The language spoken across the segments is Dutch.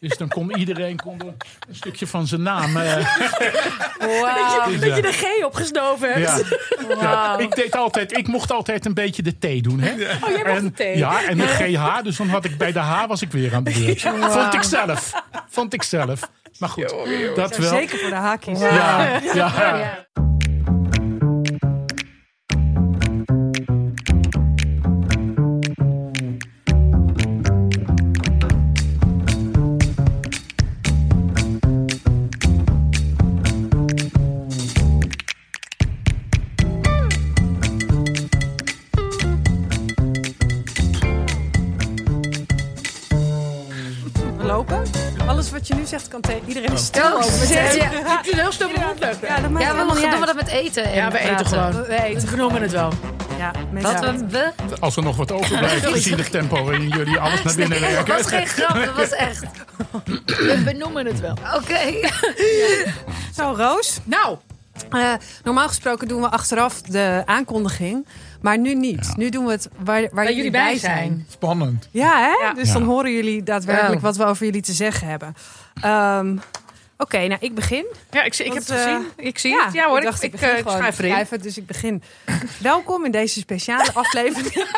Dus dan kon iedereen kon er een stukje van zijn naam. eh, dus, Dat je de G opgesnoven hebt. ja. Ja, ik, deed altijd, ik mocht altijd een beetje de thee doen. Hè? Oh, jij mocht en, de thee. Ja, en de GH. Dus dan had ik bij de H was ik weer aan de beurt. Vond ik zelf. Vond ik zelf. Maar goed, dat wel. Zeker voor de haakjes. Ja, ja. Tegen iedereen stil Ja, lopen. zet je- Ik vind het heel snel leuk. Ja, dat maakt Ja, we doen we dat met eten. en Ja, we eten gewoon. We eten. We noemen het wel. Ja. Wat we... we- Als er nog wat overblijft, gezien het tempo waarin jullie alles naar binnen Nee, dat was werken. geen grap, dat was echt. We, we noemen het wel. Oké. Zo, Roos. Nou, Eh, normaal gesproken doen we achteraf de aankondiging. Maar nu niet. Nu doen we het waar, waar, jullie bij zijn. Spannend. Ja, hè? Ja. Dus dan horen jullie daadwerkelijk Oh. wat we over jullie te zeggen hebben. Ehm, Oké, nou ik begin. ja, ik, zie- ik heb het eh, gezien. Ik zie het. Ja hoor, ik, dacht, ik, begin eh, gewoon schrijf erin. schrijven, dus ik begin. Welkom in deze speciale aflevering.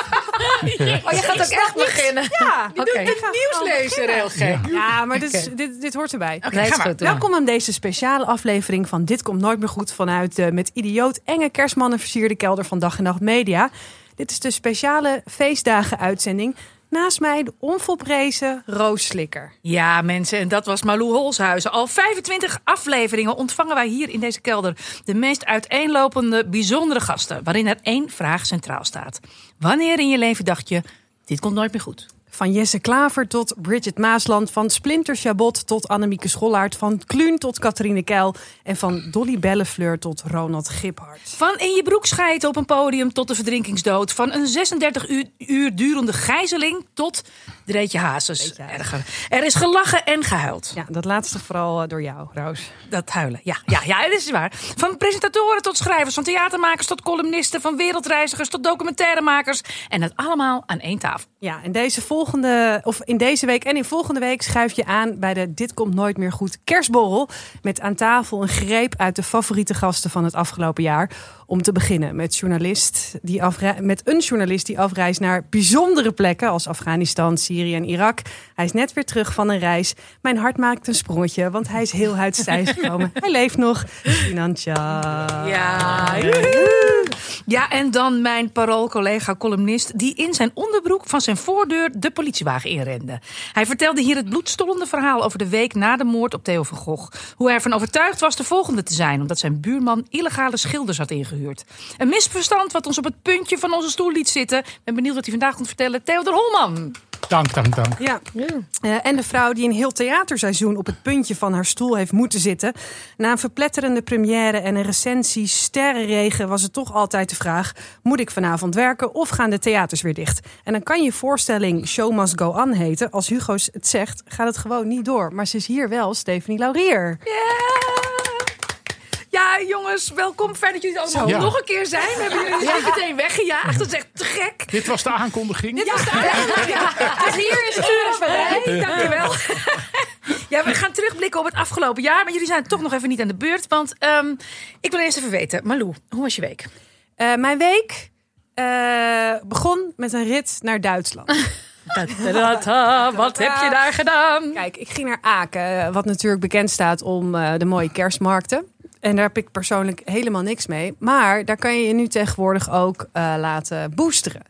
Oh, je gaat ook echt beginnen. ja, Oké. ik ga Nieuws gewoon lezen, heel gek. Ja, maar dit, is- dit, dit hoort erbij. Oké, Nee, ga is maar. goed, doe Welkom aan deze speciale aflevering van Dit Komt Nooit Meer Goed vanuit de met idioot enge kerstmannen versierde kelder van Dag en Nacht Media. Dit is de speciale feestdagen uitzending. Naast mij de onvolprezen Roos Slikker. Ja, mensen, en dat was Malou Holshuizen. Al 25 afleveringen ontvangen wij hier in deze kelder de meest uiteenlopende, bijzondere gasten. Waarin er één vraag centraal staat. Wanneer in je leven dacht je, dit komt nooit meer goed? Van Jesse Klaver tot Bridget Maasland, van Splinter Chabot tot Annemieke Schollaert, van Kluun tot Catharine Keil en van Dolly Bellefleur tot Ronald Giphart. Van in je broek schijten op een podium tot de verdrinkingsdood. Van een 36 uur, uur durende gijzeling tot Dreetje Hazes. Erger. Er is gelachen en gehuild. Ja, dat laatste vooral eh, door jou, Roos. Dat huilen, ja. Ja, ja, dat is waar. Van presentatoren tot schrijvers, van theatermakers tot columnisten, van wereldreizigers tot documentairemakers. En dat allemaal aan één tafel. Ja, en deze volgende, of in deze week en in volgende week schuif je aan bij de Dit Komt Nooit Meer Goed kerstborrel. Met aan tafel een greep uit de favoriete gasten van het afgelopen jaar. Om te beginnen met, journalist die met een journalist die afreist naar bijzondere plekken als Afghanistan, Syrië en Irak. Hij is net weer terug van een reis. Mijn hart maakt een sprongetje, want hij is heel uit stijs gekomen. hij leeft nog. Sinan Shah. Ja, ja, en dan mijn paroolcollega columnist die in zijn onderbroek van zijn voordeur de politiewagen inrende. Hij vertelde hier het bloedstollende verhaal over de week na de moord op Theo van Gogh. Hoe hij ervan overtuigd was de volgende te zijn, omdat zijn buurman illegale schilders had ingehuurd. Een misverstand wat ons op het puntje van onze stoel liet zitten. Ben benieuwd wat hij vandaag komt vertellen. Theodor Holman. Dank, dank, dank. Ja. Eh, en de vrouw die een heel theaterseizoen op het puntje van haar stoel heeft moeten zitten. Na een verpletterende première en een recensie sterrenregen was het toch altijd de vraag: moet ik vanavond werken of gaan de theaters weer dicht? En dan kan je voorstelling Show Must Go On heten. Als Hugo het zegt, gaat het gewoon niet door. Maar ze is hier wel, Stephanie Laurier. Ja, jongens, welkom. Fijn dat jullie allemaal Ja. nog een keer zijn. We hebben jullie ja. meteen weggejaagd. Dat is echt te gek. Dit was de aankondiging. Dit was de ja. Dus hier is het voorbereid. Dankjewel. Ja, we gaan terugblikken op het afgelopen jaar. Maar jullie zijn toch nog even niet aan de beurt. Want ehm, ik wil eerst even weten. Malou, hoe was je week? Eh, mijn week eh, begon met een rit naar Duitsland. Wat heb je daar gedaan? Kijk, ik ging naar Aken, wat natuurlijk bekend staat om eh, de mooie kerstmarkten. En daar heb ik persoonlijk helemaal niks mee. Maar daar kan je je nu tegenwoordig ook eh, laten boosteren.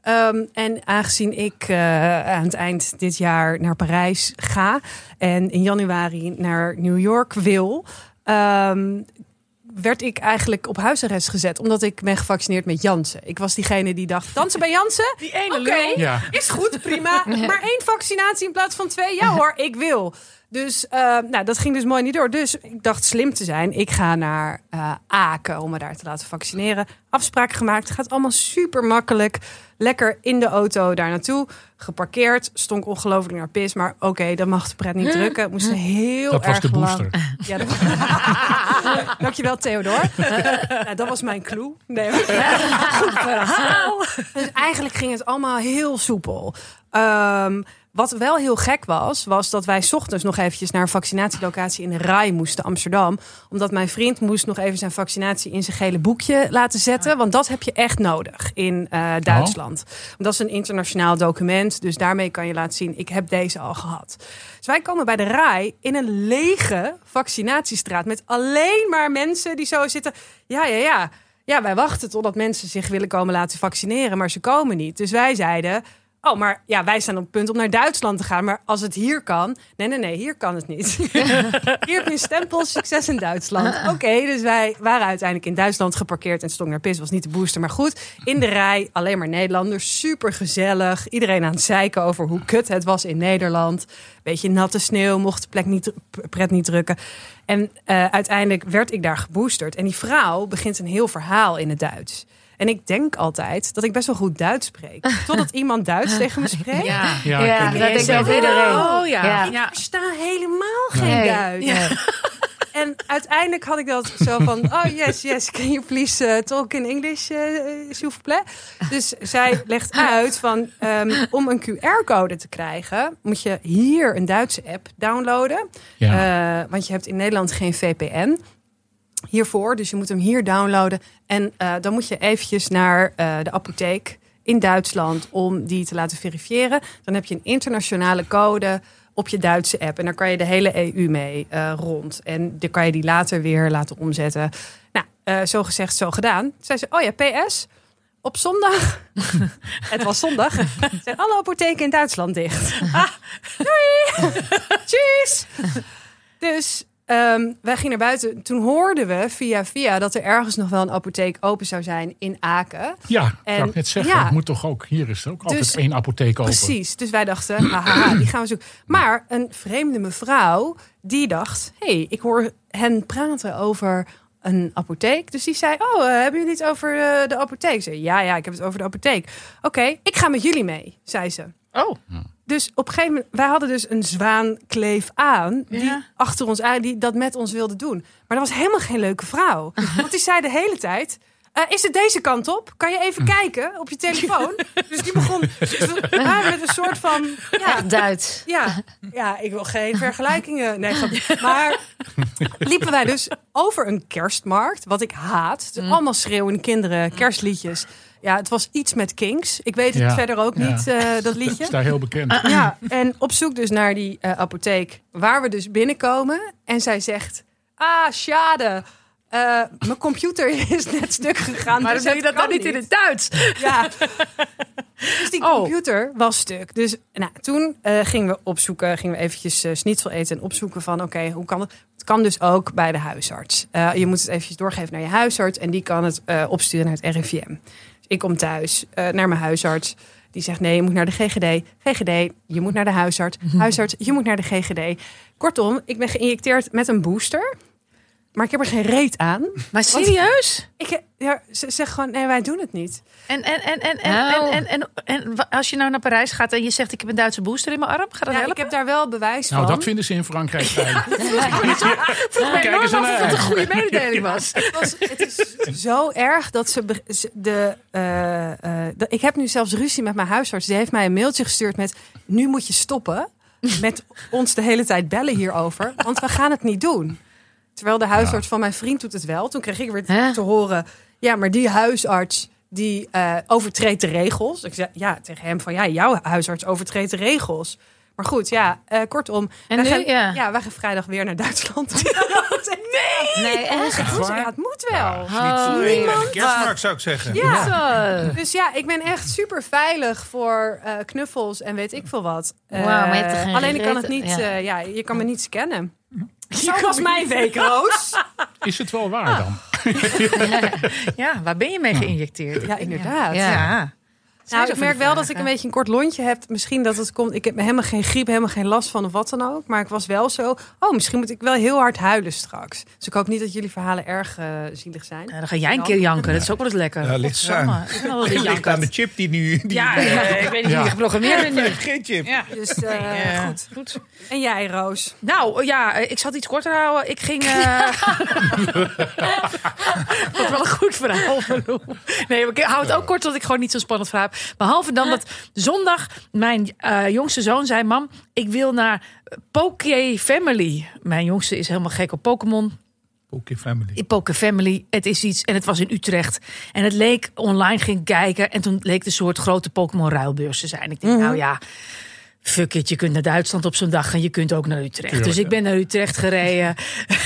Ehm, en aangezien ik eh, aan het eind dit jaar naar Parijs ga en in januari naar New York wil, ehm, werd ik eigenlijk op huisarrest gezet omdat ik ben gevaccineerd met Janssen. Ik was diegene die dacht: dansen bij Janssen? Die ene. Ja. is goed, prima. Maar één vaccinatie in plaats van twee? Ja hoor, ik wil. Dus eh, nou, dat ging dus mooi niet door. Dus ik dacht slim te zijn. Ik ga naar eh, Aken om me daar te laten vaccineren. Afspraak gemaakt. Gaat allemaal super makkelijk. Lekker in de auto daar naartoe. Geparkeerd. Stonk ongelooflijk naar pis. Maar oké, dan mag de pret niet drukken. Moest heel Dat was erg de lang- booster. Ja, dat... Dankjewel, Theodor. Nou, dat was mijn clue. Nee, Goed verhaal. Dus eigenlijk ging het allemaal heel soepel. Ehm, Wat wel heel gek was, was dat wij 's ochtends nog eventjes naar een vaccinatielocatie in de RAI moesten, Amsterdam. Omdat mijn vriend moest nog even zijn vaccinatie in zijn gele boekje laten zetten. Want dat heb je echt nodig in eh, Duitsland. Want dat is een internationaal document. Dus daarmee kan je laten zien, ik heb deze al gehad. Dus wij komen bij de RAI in een lege vaccinatiestraat. Met alleen maar mensen die zo zitten. Ja, ja, ja. Ja, wij wachten totdat mensen zich willen komen laten vaccineren. Maar ze komen niet. Dus wij zeiden... Oh, maar ja, wij staan op het punt om naar Duitsland te gaan. Maar als het hier kan... Nee, nee, nee, hier kan het niet. hier heb je een stempel, succes in Duitsland. Oké, dus wij waren uiteindelijk in Duitsland geparkeerd. En stond naar Pis, was niet de booster. Maar goed, in de rij alleen maar Nederlanders. Super gezellig. Iedereen aan het zeiken over hoe kut het was in Nederland. Beetje natte sneeuw, mocht de plek niet, pret niet drukken. En eh, uiteindelijk werd ik daar geboosterd. En die vrouw begint een heel verhaal in het Duits. En ik denk altijd dat ik best wel goed Duits spreek. Totdat iemand Duits tegen me spreekt. Ja. Ja, Ja, dat het denk ik zelf ook ook. iedereen. Oh ja. Ik versta helemaal geen Nee. Duits. En uiteindelijk had ik dat zo van... Oh, yes, yes, can you please uh, talk in English, uh, s'il vous plaît? Dus zij legt uit van... ehm, om een QR-code te krijgen... moet je hier een Duitse app downloaden. Ja. Eh, want je hebt in Nederland geen VPN hiervoor. Dus je moet hem hier downloaden. En eh, dan moet je eventjes naar eh, de apotheek in Duitsland om die te laten verifiëren. Dan heb je een internationale code op je Duitse app. En daar kan je de hele EU mee eh, rond. En dan kan je die later weer laten omzetten. Nou, zo gezegd, zo gedaan. Zei ze, oh ja, PS... Op zondag, het was zondag, zijn alle apotheken in Duitsland dicht. Ah, doei! Tjus! Dus ehm, wij gingen naar buiten. Toen hoorden we via via dat er ergens nog wel een apotheek open zou zijn in Aken. Ja, ik En- wou net zeggen, ja. het moet toch ook, hier is er ook Dus- altijd één apotheek open. Precies. Dus wij dachten, haha, die gaan we zoeken. Maar een vreemde mevrouw, die dacht... hé, hey, ik hoor hen praten over een apotheek. Dus die zei, oh, eh, hebben jullie het over eh, de apotheek? Ze zei, ja, ja, ik heb het over de apotheek. Oké, ik ga met jullie mee, zei ze. Oh. Dus op een gegeven moment, wij hadden dus een zwaankleef aan, die Ja. achter ons aan, die dat met ons wilde doen. Maar dat was helemaal geen leuke vrouw. Want die zei de hele tijd. eh, is het deze kant op? Kan je even kijken op je telefoon? Dus die begon we waren met een soort van. Ja, Duits. ja, ja, ik wil geen vergelijkingen. Nee, maar liepen wij dus over een kerstmarkt, wat ik haat. Dus Allemaal schreeuwende kinderen, kerstliedjes. Ja, het was iets met Kings. Ik weet het Ja, verder ook ja. niet, eh, dat Dat liedje. is daar heel bekend. Ja, en op zoek dus naar die eh, apotheek waar we dus binnenkomen. En zij zegt, ah, schade. Eh, mijn computer is net stuk gegaan. Maar dus dan doe je dat dan niet in het Duits. Ja. Dus die Oh. computer was stuk. Dus nou, toen eh, gingen we opzoeken, gingen we eventjes schnitzel eten en opzoeken van oké, hoe kan het? Het kan dus ook bij de huisarts. Eh, je moet het eventjes doorgeven naar je huisarts en die kan het eh, opsturen naar het RIVM. Ik kom thuis eh, naar mijn huisarts. Die zegt nee, je moet naar de GGD. GGD, je moet naar de huisarts. Huisarts, je moet naar de GGD. Kortom, ik ben geïnjecteerd met een booster. Maar ik heb er geen reet aan. Maar serieus? Ik, ja, ze zegt gewoon, nee, wij doen het niet. En, en, en, en, en, Nou. en, en, en, als je nou naar Parijs gaat en je zegt ik heb een Duitse booster in mijn arm, gaat dat Ja, helpen? ik heb daar wel bewijs Nou, van. dat vinden ze in Frankrijk fijn. Vroeg mij enorm of dat een goede mededeling was. Het, was, het is zo erg dat ze eh, eh, de- ik heb nu zelfs ruzie met mijn huisarts. Die heeft mij een mailtje gestuurd met: nu moet je stoppen met ons de hele tijd bellen hierover, want we gaan het niet doen. Terwijl de huisarts van mijn vriend doet het wel. Toen kreeg ik weer Hè? te horen: ja, maar die huisarts die eh, overtreedt de regels. Ik zei ja tegen hem van ja, jouw huisarts overtreedt de regels. Maar goed, ja, eh, kortom. En wij nu? gaan, Ja. ja, wij gaan vrijdag weer naar Duitsland. Nee, echt? Het moet, ja, het moet wel. Holy De kerstmarkt zou ik zeggen. Ja. Zo. Dus ja, ik ben echt super veilig voor eh, knuffels en weet ik veel wat. Wauw, maar je hebt er geen alleen ik kan het niet, ja. eh, ja, je kan me niet scannen. Zo was mijn week, Roos. Is het wel waar dan? Ja, waar ben je mee geïnjecteerd? Ja, inderdaad. Ja. Nou, ik merk wel dat ik een beetje een kort lontje heb. Misschien dat het komt. Ik heb helemaal geen griep, helemaal geen last van of wat dan ook. Maar ik was wel zo. Oh, misschien moet ik wel heel hard huilen straks. Dus ik hoop niet dat jullie verhalen erg eh, zielig zijn. Ja, dan ga jij een keer janken. Dat is ook wel eens lekker. Ja, ligt eraan. Ik ben ligt aan de chip die nu... Die Ja, ja, ik weet niet Ja. wie geprogrammeerd bent nu. Geen chip. Ja. Dus eh, Ja. goed. Goed. En jij, Roos? Nou, ja, ik zal het iets korter houden. Ik ging... eh Wat wel een goed verhaal. Nee, ik hou het ook kort, dat ik gewoon niet zo'n spannend verhaal heb. Behalve dan dat zondag mijn eh, jongste zoon zei: Mam, ik wil naar Poké Family. Mijn jongste is helemaal gek op Pokémon. Poké Family. In Poké Family. Het is iets. En het was in Utrecht. En het leek online ging kijken. En toen leek het een soort grote Pokémon ruilbeurs te zijn. Ik denk, nou ja. Fuck it, je kunt naar Duitsland op zo'n dag en je kunt ook naar Utrecht. Tuurlijk, dus ik ja. ben naar Utrecht gereden.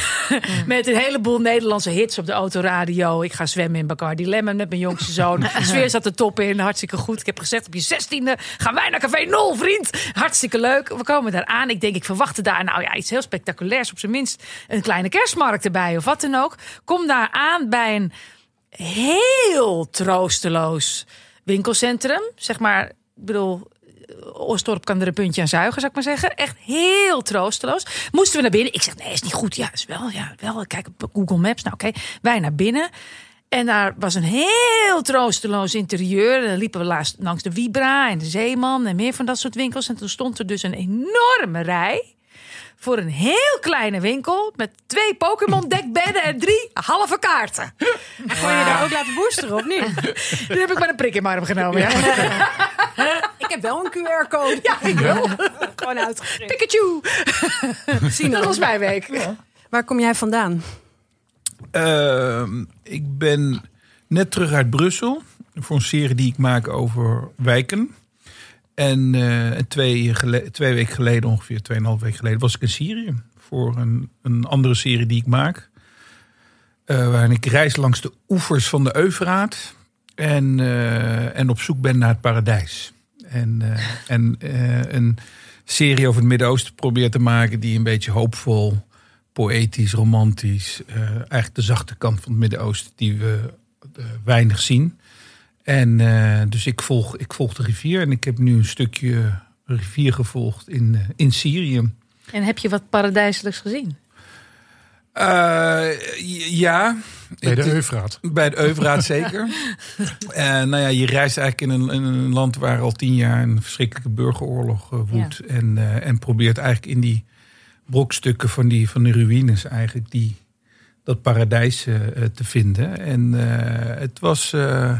met een heleboel Nederlandse hits op de autoradio. Ik ga zwemmen in Bacardi Lemon met mijn jongste zoon. De sfeer zat er top in, hartstikke goed. Ik heb gezegd, op je zestiende gaan wij naar Café Nol, vriend. Hartstikke leuk. We komen daar aan. Ik denk, ik verwachtte daar nou ja, iets heel spectaculairs. Op zijn minst een kleine kerstmarkt erbij of wat dan ook. Kom daar aan bij een heel troosteloos winkelcentrum. Zeg maar, ik bedoel, Oostorp kan er een puntje aan zuigen, zou ik maar zeggen. Echt heel troosteloos. Moesten we naar binnen? Ik zeg, nee, is niet goed. Ja, is wel, ja, wel. Kijk op Google Maps. Nou, oké. Wij naar binnen. En daar was een heel troosteloos interieur. Dan liepen we laatst langs de Vibra en de Zeeman en meer van dat soort winkels. En toen stond er dus een enorme rij voor een heel kleine winkel met twee Pokémon dekbedden en drie halve kaarten. Kon je daar ook laten boosteren of niet? Die heb ik maar een prik in mijn arm genomen. Ja. Ik heb wel een QR-code. Ja, ik wil. Gewoon uitgeschreven. Pikachu. Zien Dat was mijn week. Waar kom jij vandaan? Ehm, ik ben net terug uit Brussel. Voor een serie die ik maak over wijken. En eh, twee, gele- twee weken geleden, ongeveer tweeënhalf weken geleden, was ik in Syrië. Voor een, een andere serie die ik maak. Eh, waarin ik reis langs de oevers van de Eufraat. En, eh, en op zoek ben naar het paradijs. En, eh, en eh, een serie over het Midden-Oosten probeer te maken die een beetje hoopvol, poëtisch, romantisch. eh, eigenlijk de zachte kant van het Midden-Oosten die we weinig zien. En dus ik volg, ik volg de rivier en ik heb nu een stukje rivier gevolgd in, in Syrië. En heb je wat paradijselijks gezien? Eh, ja. Bij de Eufraat. Bij de Eufraat zeker. En nou ja, je reist eigenlijk in een, in een land waar al tien jaar een verschrikkelijke burgeroorlog eh, woedt. En, eh, en probeert eigenlijk in die brokstukken van die, van die ruïnes eigenlijk die, dat paradijs eh, eh, te vinden. En eh, het was eh,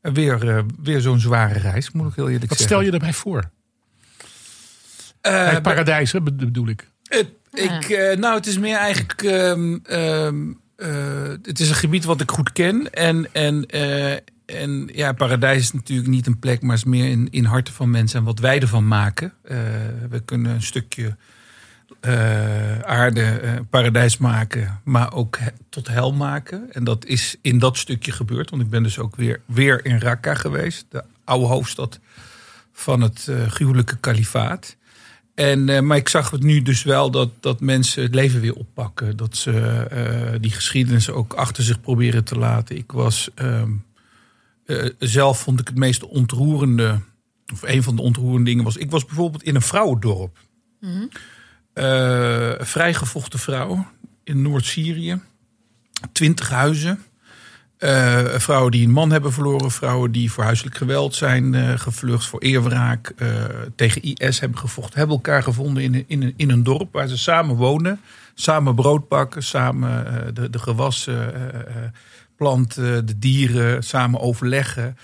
weer, eh, weer zo'n zware reis, moet ik heel eerlijk Wat zeggen. stel je erbij voor? Eh, bij- het paradijs, hè, bedoel ik. Het, ik, eh, nou, het is meer eigenlijk. ehm, ehm, eh, het is een gebied wat ik goed ken. En, en, eh, en ja, paradijs is natuurlijk niet een plek, maar is meer in, in harten van mensen en wat wij ervan maken. We kunnen een stukje aarde, paradijs maken, maar ook he- tot hel maken. En dat is in dat stukje gebeurd. Want ik ben dus ook weer, weer in Raqqa geweest, de oude hoofdstad van het gruwelijke kalifaat. En, eh, maar ik zag het nu dus wel dat, dat mensen het leven weer oppakken. Dat ze eh, die geschiedenis ook achter zich proberen te laten. Ik was ehm, eh, zelf vond ik het meest ontroerende, of een van de ontroerende dingen was. Ik was bijvoorbeeld in een vrouwendorp. Eh, een vrijgevochten vrouw in Noord-Syrië. Twintig huizen. Eh, vrouwen die een man hebben verloren, vrouwen die voor huiselijk geweld zijn eh, gevlucht, voor eerwraak, eh, tegen IS hebben gevochten, hebben elkaar gevonden in, in, in een dorp waar ze samen wonen, samen brood bakken, samen de, de gewassen planten, de dieren, samen overleggen.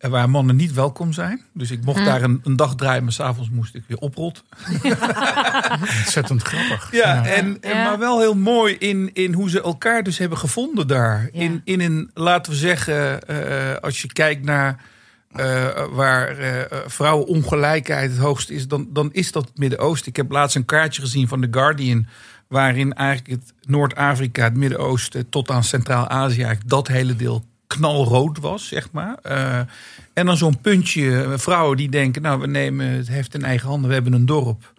En waar mannen niet welkom zijn. Dus ik mocht daar een, een dag draaien, maar s'avonds moest ik weer oprotten. Ontzettend grappig. Ja, En, en- Ja. maar wel heel mooi in, in hoe ze elkaar dus hebben gevonden daar. Ja. In, in een, laten we zeggen, eh, als je kijkt naar eh, waar eh, vrouwenongelijkheid het hoogst is, dan, dan is dat het Midden-Oosten. Ik heb laatst een kaartje gezien van The Guardian, waarin eigenlijk het Noord-Afrika, het Midden-Oosten tot aan Centraal-Azië, eigenlijk dat hele deel knalrood was, zeg maar. Eh, en dan zo'n puntje vrouwen die denken, nou, we nemen het heft in eigen handen, we hebben een dorp.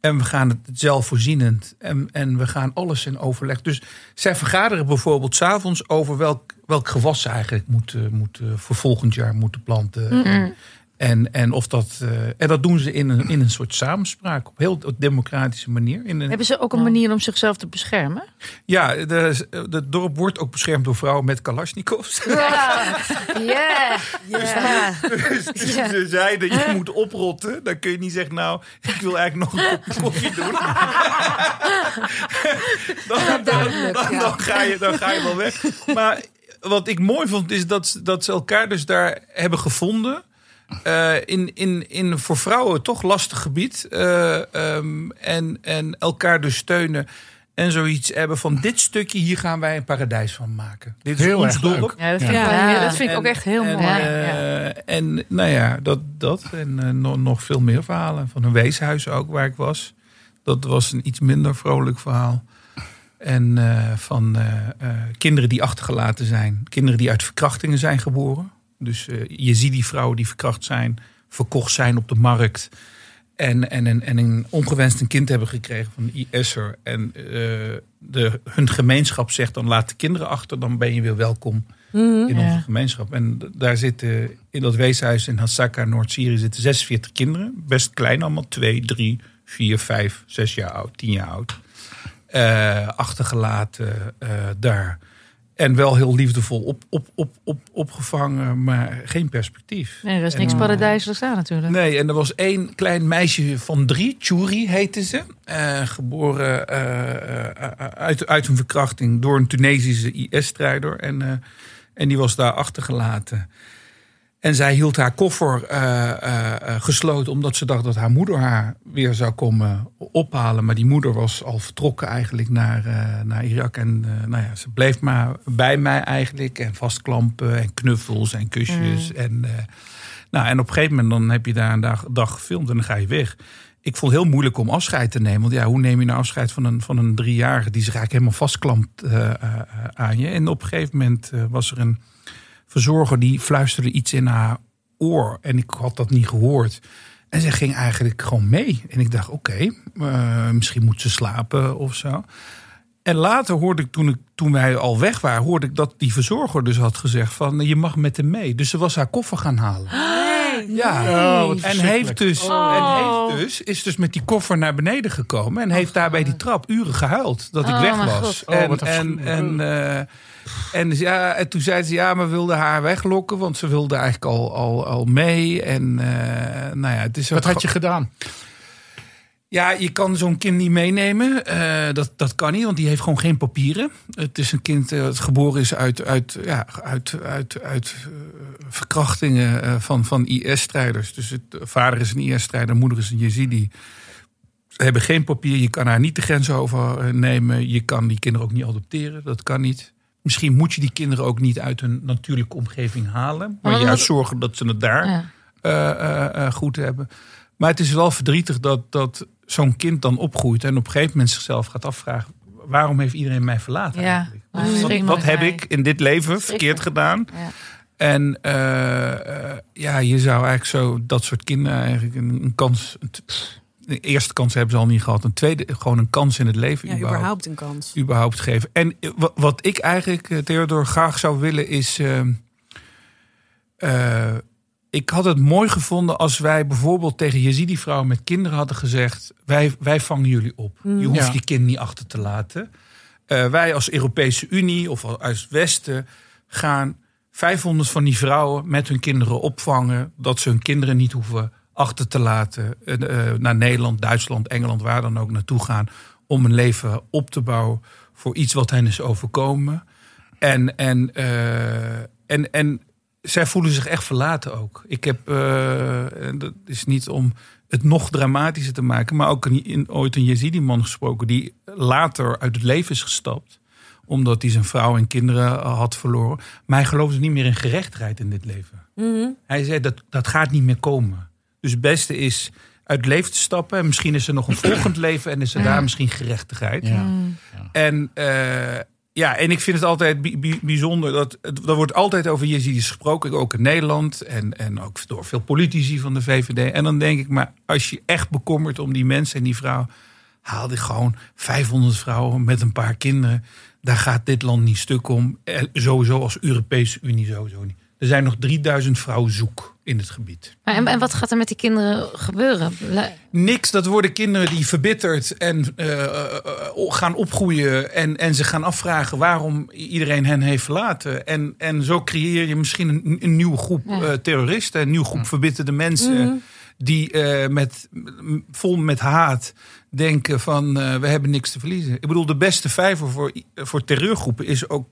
En we gaan het zelfvoorzienend. En, en we gaan alles in overleg. Dus zij vergaderen bijvoorbeeld s'avonds over welk, welk gewas ze eigenlijk moeten, moeten voor volgend jaar moeten planten. En, en, en, of dat, eh, en dat doen ze in een, in een soort samenspraak. Op heel democratische manier. In een, Hebben ze ook een manier om zichzelf te beschermen? ja, de, de dorp wordt ook beschermd door vrouwen met kalasjnikovs. Ja, ja. Dus, dus ze zeiden, je moet oprotten. Dan kun je niet zeggen, nou, ik wil eigenlijk nog een kopje koffie doen. dan, dan, dan, dan ga je, dan ga je wel weg. Maar wat ik mooi vond, is dat, dat ze elkaar dus daar hebben gevonden. Eh, in, in, in voor vrouwen toch lastig gebied. Eh, ehm, en, en elkaar dus steunen. En zoiets hebben van dit stukje, hier gaan wij een paradijs van maken. Dit is Heel ons erg dorp. Ja, dat vind, Ja. ik, wel- Ja. dat vind ik ook echt heel en, mooi. eh, Ja. En nou ja, dat, dat en nog, nog veel meer verhalen. Van een weeshuis ook, waar ik was. Dat was een iets minder vrolijk verhaal. En eh, van kinderen die achtergelaten zijn. Kinderen die uit verkrachtingen zijn geboren. Dus eh, je ziet die vrouwen die verkracht zijn, verkocht zijn op de markt. En, en, en, en een ongewenst een kind hebben gekregen van een IS'er. En eh, de, hun gemeenschap zegt dan laat de kinderen achter, dan ben je weer welkom in Ja. onze gemeenschap. En daar zitten in dat weeshuis in Hasaka, Noord-Syrië, zitten 46 kinderen. Best klein allemaal, 2, 3, 4, 5, 6 jaar oud, 10 jaar oud. Eh, achtergelaten daar. En wel heel liefdevol op, op, op, op, opgevangen, maar geen perspectief. Nee, er is niks paradijselijks aan natuurlijk. Nee, en er was één klein meisje van drie, Churi heette ze. eh, geboren eh, eh, uit, uit een verkrachting door een Tunesische IS-strijder. En, en die was daar achtergelaten. En zij hield haar koffer eh, eh, eh, gesloten omdat ze dacht dat haar moeder haar weer zou komen ophalen. Maar die moeder was al vertrokken eigenlijk naar, naar Irak. En nou ja, ze bleef maar bij mij eigenlijk. En vastklampen en knuffels en kusjes. En, eh, nou, en op een gegeven moment dan heb je daar een dag, dag gefilmd en dan ga je weg. Ik vond het heel moeilijk om afscheid te nemen. Want ja, hoe neem je nou afscheid van een, van een driejarige die zich eigenlijk helemaal vastklampt aan je? En op een gegeven moment was er een verzorger die fluisterde iets in haar oor. En ik had dat niet gehoord. En ze ging eigenlijk gewoon mee. En ik dacht, oké, eh, misschien moet ze slapen of zo. En later hoorde ik toen, ik, toen wij al weg waren, hoorde ik dat die verzorger dus had gezegd van je mag met hem mee. Dus ze was haar koffer gaan halen. Ja. Oh, wat En heeft, dus, en heeft dus, is dus met die koffer naar beneden gekomen. En heeft daar bij die trap uren gehuild dat ik Oh, weg was. God. Oh, en, en, en, eh, en, ja, en toen zei ze ja, maar wilde haar weglokken. Want ze wilde eigenlijk al, al, al mee. En eh, nou ja, het is Wat had je gedaan? ja, je kan zo'n kind niet meenemen. Eh, dat, dat kan niet, want die heeft gewoon geen papieren. Het is een kind eh, dat geboren is uit, uit, ja, uit, uit, uit eh, verkrachtingen eh, van, van IS-strijders. Dus het, de vader is een IS-strijder, moeder is een Yazidi. Ze hebben geen papier, je kan haar niet de grens overnemen. Je kan die kinderen ook niet adopteren, dat kan niet. Misschien moet je die kinderen ook niet uit hun natuurlijke omgeving halen. Maar juist zorgen dat ze het daar Ja. eh, eh, eh, goed hebben. Maar het is wel verdrietig dat, dat zo'n kind dan opgroeit en op een gegeven moment zichzelf gaat afvragen: waarom heeft iedereen mij verlaten? Ja, Wat, heb ik in dit leven verkeerd gedaan? Ja. En ja, je zou eigenlijk zo dat soort kinderen eigenlijk een, een kans. een De eerste kans hebben ze al niet gehad. Een tweede, gewoon een kans in het leven. Ja, überhaupt überhaupt een kans. überhaupt geven. En eh, wa- wat ik eigenlijk, eh, Theodor, graag zou willen is... ehm, eh, ik had het mooi gevonden als wij bijvoorbeeld tegen Yazidi-vrouwen met kinderen hadden gezegd... wij, wij vangen jullie op. Je hoeft Ja. je kind niet achter te laten. Eh, wij als Europese Unie of als uit het Westen gaan 500 van die vrouwen met hun kinderen opvangen... dat ze hun kinderen niet hoeven achter te laten eh, eh, naar Nederland, Duitsland, Engeland, waar dan ook naartoe gaan... om een leven op te bouwen voor iets wat hen is overkomen. En, en, eh, en, en zij voelen zich echt verlaten ook. Ik heb, en dat is niet om het nog dramatischer te maken, maar ook in, ooit een Yazidi-man gesproken die later uit het leven is gestapt omdat hij zijn vrouw en kinderen had verloren. Maar hij geloofde niet meer in gerechtigheid in dit leven. Hij zei dat dat gaat niet meer komen. Dus het beste is uit het leven te stappen. En misschien is er nog een volgend leven en is er daar misschien gerechtigheid. Ja. En, eh, ja, en ik vind het altijd bi- bi- bijzonder dat er wordt altijd over Jezidis gesproken, ook in Nederland en, en ook door veel politici van de VVD. En dan denk ik, maar als je echt bekommert om die mensen en die vrouw, haal die gewoon 500 vrouwen met een paar kinderen. Daar gaat dit land niet stuk om. Eh, Sowieso als Europese Unie sowieso niet. Er zijn nog 3000 vrouwen zoek in het gebied. Maar en, en wat gaat er met die kinderen gebeuren? Niks, dat worden kinderen die verbitterd en eh, eh, eh, gaan opgroeien. En, en ze gaan afvragen waarom iedereen hen heeft verlaten. En, en zo creëer je misschien een, een nieuwe groep Ja. terroristen, een nieuwe groep verbitterde mensen. die eh, met, vol met haat denken van eh, we hebben niks te verliezen. Ik bedoel, de beste vijver voor, voor terreurgroepen is ook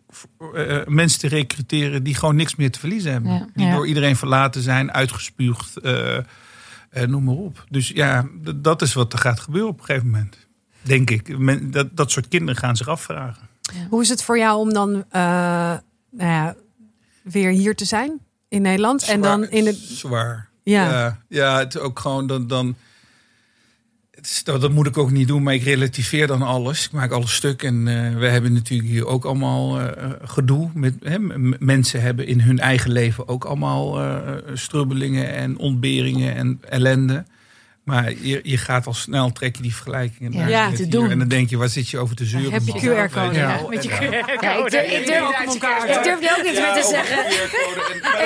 eh, mensen te recruteren die gewoon niks meer te verliezen hebben. Ja. Die Ja. door iedereen verlaten zijn, uitgespuugd, eh, eh, noem maar op. Dus ja, dat is wat er gaat gebeuren op een gegeven moment. Denk ik. Men, dat, dat soort kinderen gaan zich afvragen. Hoe is het voor jou om dan eh, nou ja, weer hier te zijn in Nederland? En dan in het. Zwaar. Ja. Ja, het ook gewoon dan. dan dat, dat moet ik ook niet doen, maar ik relativeer dan alles. Ik maak alles stuk. En eh, we hebben natuurlijk hier ook allemaal eh, gedoe. Met, hè, mensen hebben in hun eigen leven ook allemaal eh, strubbelingen en ontberingen en ellende. Maar je, je gaat al snel, trek je die vergelijkingen. Ja. te doen. En dan denk je, waar zit je over te zeuren? heb je? QR-code, ja. Met je ik durf, ik ook niks meer te zeggen.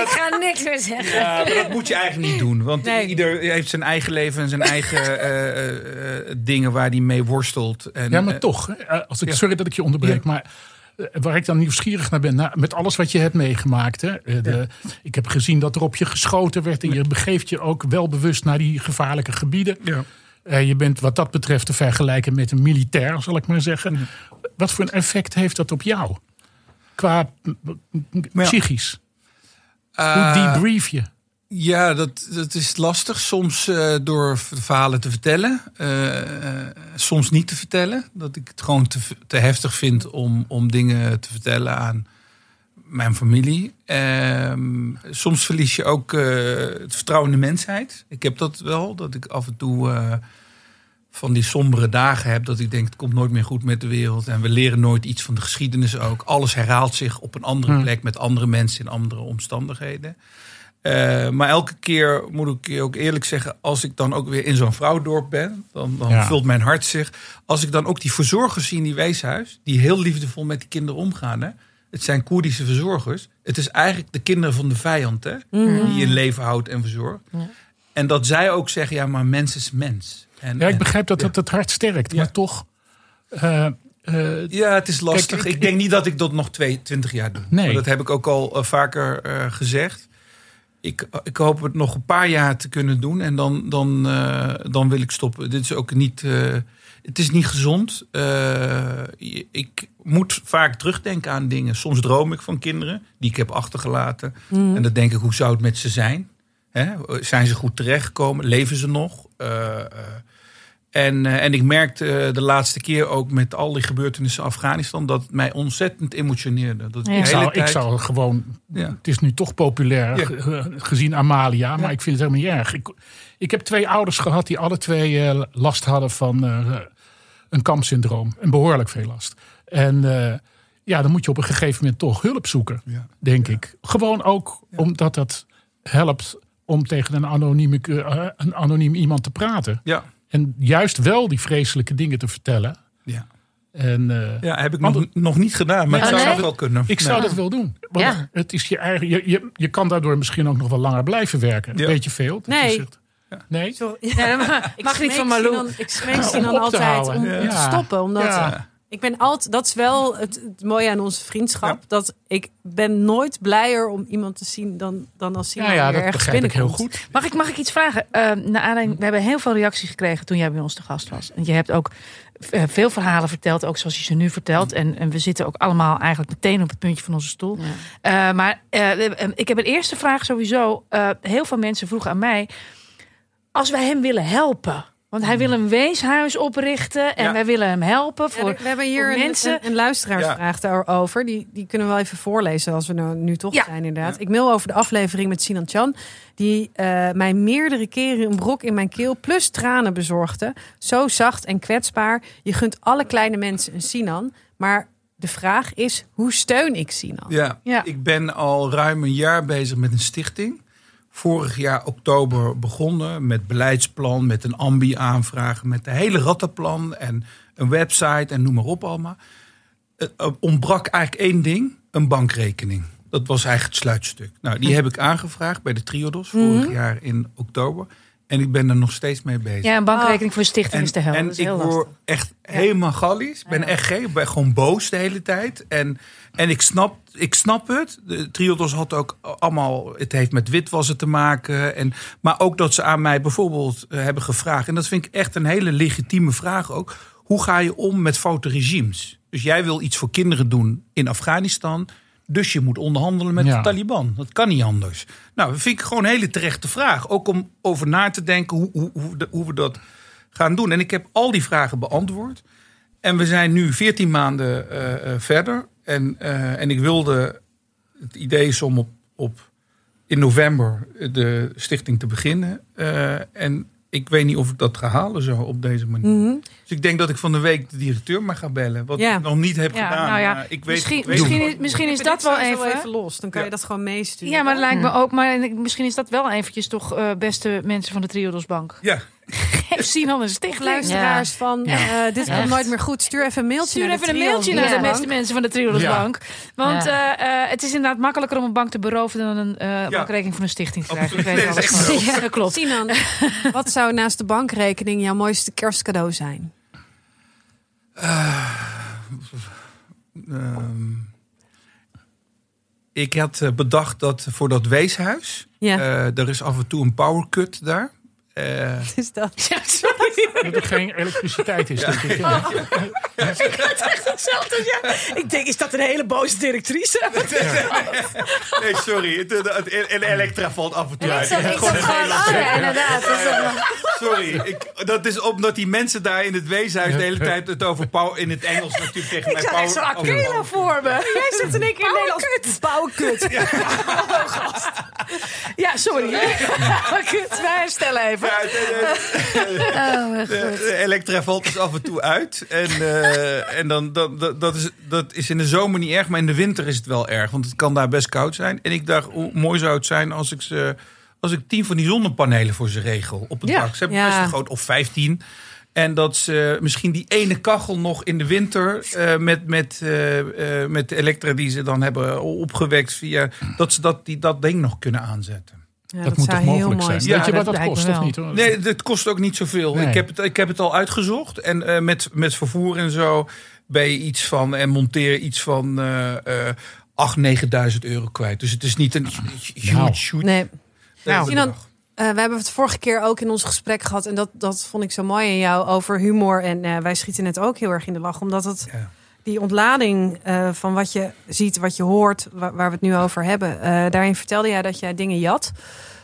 Ik ga niks meer zeggen. ja, maar dat moet je eigenlijk niet doen. Want Nee. ieder heeft zijn eigen leven en zijn eigen eh, eh, eh, dingen waar hij mee worstelt. En, Ja, maar toch. Als ik, ja. Sorry dat ik je onderbreek, Ja. maar waar ik dan nieuwsgierig naar ben, nou, met alles wat je hebt meegemaakt. Hè, eh, de, Ik heb gezien dat er op je geschoten werd en je begeeft je ook wel bewust naar die gevaarlijke gebieden. ja. Eh, je bent wat dat betreft te vergelijken met een militair, zal ik maar zeggen. Wat voor een effect heeft dat op jou? Qua ja. psychisch. Hoe Eh, debrief je? Ja, dat, dat is lastig. Soms eh, door verhalen te vertellen. eh, eh, soms niet te vertellen. Dat ik het gewoon te, te heftig vind om, om dingen te vertellen aan mijn familie. Ehm, soms verlies je ook het vertrouwen in de mensheid. Ik heb dat wel. Dat ik af en toe van die sombere dagen heb. Dat ik denk, het komt nooit meer goed met de wereld. En we leren nooit iets van de geschiedenis ook. Alles herhaalt zich op een andere Hmm. plek. Met andere mensen in andere omstandigheden. Eh, maar elke keer moet ik je ook eerlijk zeggen, als ik dan ook weer in zo'n vrouwdorp ben, dan, dan Ja. vult mijn hart zich. Als ik dan ook die verzorgers zie in die weeshuis, die heel liefdevol met die kinderen omgaan. Hè? Het zijn Koerdische verzorgers. Het is eigenlijk de kinderen van de vijand, hè? die je in leven houdt en verzorgt. Ja. En dat zij ook zeggen, ja, maar mens is mens. En, Ja, ik en- begrijp dat ja. dat het hart sterkt, Ja. maar toch. eh, eh, Ja, het is lastig. Kijk, ik- ik denk niet dat ik dat nog twee, 20 jaar doe. Nee. Maar dat heb ik ook al vaker eh, gezegd. Ik, ik hoop het nog een paar jaar te kunnen doen. En dan, dan, eh, dan wil ik stoppen. Dit is ook niet... eh, het is niet gezond. Eh, ik moet vaak terugdenken aan dingen. Soms droom ik van kinderen die ik heb achtergelaten. En dan denk ik, hoe zou het met ze zijn? Zijn ze goed terechtgekomen? Leven ze nog? En, eh, en ik merkte eh, de laatste keer ook met al die gebeurtenissen in Afghanistan... dat het mij ontzettend emotioneerde. Dat Ja. ik, zou, ik zou gewoon. Ja. Het is nu toch populair Ja. gezien Amalia, maar ik vind het helemaal niet erg. Ik, ik heb twee ouders gehad die alle twee eh, last hadden van eh, een kampsyndroom. En behoorlijk veel last. En eh, ja, dan moet je op een gegeven moment toch hulp zoeken, Ja. denk ik. Gewoon ook omdat dat helpt om tegen een, anonieme, een anoniem iemand te praten. Ja, En juist wel die vreselijke dingen te vertellen. ja. En eh, ja, heb ik Want- nog, nog niet gedaan, maar Oh, zou nee? wel kunnen. Ik zou dat wel doen. Want Ja. het is je eigen. Je, je, je kan daardoor misschien ook nog wel langer blijven werken. Ja. Weet je veel? Dat Nee. Nee? Sorry. Ja, maar ik mag niet van Malou. Ik smeek op te altijd om Ja. te stoppen. Omdat Ja. Ik ben altijd, dat is wel het, het mooie aan onze vriendschap. Ja. Dat ik ben nooit blijer om iemand te zien dan, dan als Sinan Ja, ja, weer dat ergens begrijp ik heel goed. Mag ik, mag ik iets vragen? Uh, naar aanleiding, we hebben heel veel reacties gekregen toen jij bij ons te gast was. En je hebt ook eh, veel verhalen verteld, ook zoals je ze nu vertelt. En, en we zitten ook allemaal eigenlijk meteen op het puntje van onze stoel. Ja. Uh, maar uh, ik heb een eerste vraag sowieso. Uh, heel veel mensen vroegen aan mij... als wij hem willen helpen... Want hij wil een weeshuis oprichten en Ja. wij willen hem helpen voor, Ja, we hebben hier een, mensen. een, een luisteraarsvraag daarover. Die, die kunnen we wel even voorlezen als we nou, nu toch Ja. zijn inderdaad. Ik mail over de aflevering met Sinan Chan. Die eh, mij meerdere keren een brok in mijn keel plus tranen bezorgde. Zo zacht en kwetsbaar. Je gunt alle kleine mensen een Sinan. Maar de vraag is, hoe steun ik Sinan? Ja, Ja. ik ben al ruim een jaar bezig met een stichting. Vorig jaar oktober begonnen met beleidsplan, met een ambi-aanvraag, met de hele rattenplan en een website en noem maar op allemaal. Het eh, ontbrak eigenlijk één ding, een bankrekening. Dat was eigenlijk het sluitstuk. Nou, die heb ik aangevraagd bij de Triodos vorig jaar in oktober. En ik ben er nog steeds mee bezig. Ja, een bankrekening voor een stichting is de hel. en dat is ik word echt helemaal gallisch. Ik ben echt gek. Ik ben gewoon boos de hele tijd. En, en ik, snap, ik snap het. De Triodos had ook allemaal... Het heeft met witwassen te maken. En, maar ook dat ze aan mij bijvoorbeeld eh, hebben gevraagd. En dat vind ik echt een hele legitieme vraag ook. Hoe ga je om met foute regimes? Dus jij wil iets voor kinderen doen in Afghanistan... Dus je moet onderhandelen met Ja. de Taliban. Dat kan niet anders. Nou, dat vind ik gewoon een hele terechte vraag. Ook om over na te denken hoe, hoe, hoe we dat gaan doen. En ik heb al die vragen beantwoord. En we zijn nu 14 maanden eh, eh, verder. En, eh, en ik wilde. Het idee is om op, op in november de stichting te beginnen. Eh, en ik weet niet of ik dat ga halen zo op deze manier. Mhm. Dus ik denk dat ik van de week de directeur maar ga bellen. Wat Ja. ik nog niet heb Ja, gedaan. nou ja, ik weet, misschien- ik weet misschien is- misschien is dat wel even- los. Dan kan je dat gewoon meesturen. Ja, maar dat lijkt me ook. Maar misschien is dat wel eventjes toch eh, beste mensen van de Triodos Bank. Ja, Geef Sinan een stichting. luisteraars van Ja. eh, dit komt nooit meer goed. Stuur even een mailtje Stuur naar even de een mailtje naar de beste mensen van de Triodos Ja. Bank. Want Ja. eh, eh, het is inderdaad makkelijker om een bank te beroven dan een eh, bankrekening van een stichting te krijgen. Ik weet Nee, dat klopt. Sinan, wat zou naast de bankrekening jouw mooiste kerstcadeau zijn? Ehm, ik had eh, bedacht dat voor dat weeshuis, Ja. eh, er is af en toe een power cut daar. Eh, Wat is dat? Ja, sorry. Dat er geen elektriciteit is, denk ik. Ja. Ik had echt hetzelfde. Ja. Ik denk, is dat een hele boze directrice? nee, sorry, het, het, het- en Elektra valt af en toe Ik uit. ik Gewoon zat een oh ja, inderdaad. Dat is wel- Sorry, ik, dat is omdat die mensen daar in het weeshuis de hele tijd het over power in het Engels natuurlijk tegen mij Ik zag echt zo'n. Akela voor me. Jij zit in één keer in Nederlands. Pauwkut. Ja, sorry. Wij herstellen even. Ja, de, de- Oh, mijn de- god. de Elektra valt dus af en toe uit. En, eh, en dan, dat, dat, dat, is, dat is in de zomer niet erg, maar in de winter is het wel erg. Want het kan daar best koud zijn. En ik dacht, hoe mooi zou het zijn als ik, ze, als ik tien van die zonnepanelen voor ze regel op het Ja. dak. Ze hebben Ja. best een groot, of vijftien. En dat ze misschien die ene kachel nog in de winter eh, met, met, eh, eh, met de elektra die ze dan hebben opgewekt via. Dat ze dat, die, dat ding nog kunnen aanzetten. Ja, Dat, moet toch mogelijk zijn? Ja, Weet je wat dat kost of niet? Hoor? Nee, het kost ook niet zoveel. Nee. Ik, heb het, ik heb het al uitgezocht. En eh, met, met vervoer en zo ben je iets van... en monteer iets van eh eh 8.000, 9.000 euro kwijt. Dus het is niet een huge, Nou. huge Nee. nou, Eh, we hebben het vorige keer ook in ons gesprek gehad. En dat, dat vond ik zo mooi in jou over humor. En eh, wij schieten het ook heel erg in de lach. Omdat het Ja. die ontlading eh, van wat je ziet, wat je hoort, waar, waar we het nu over hebben. daarin vertelde jij dat jij dingen jat.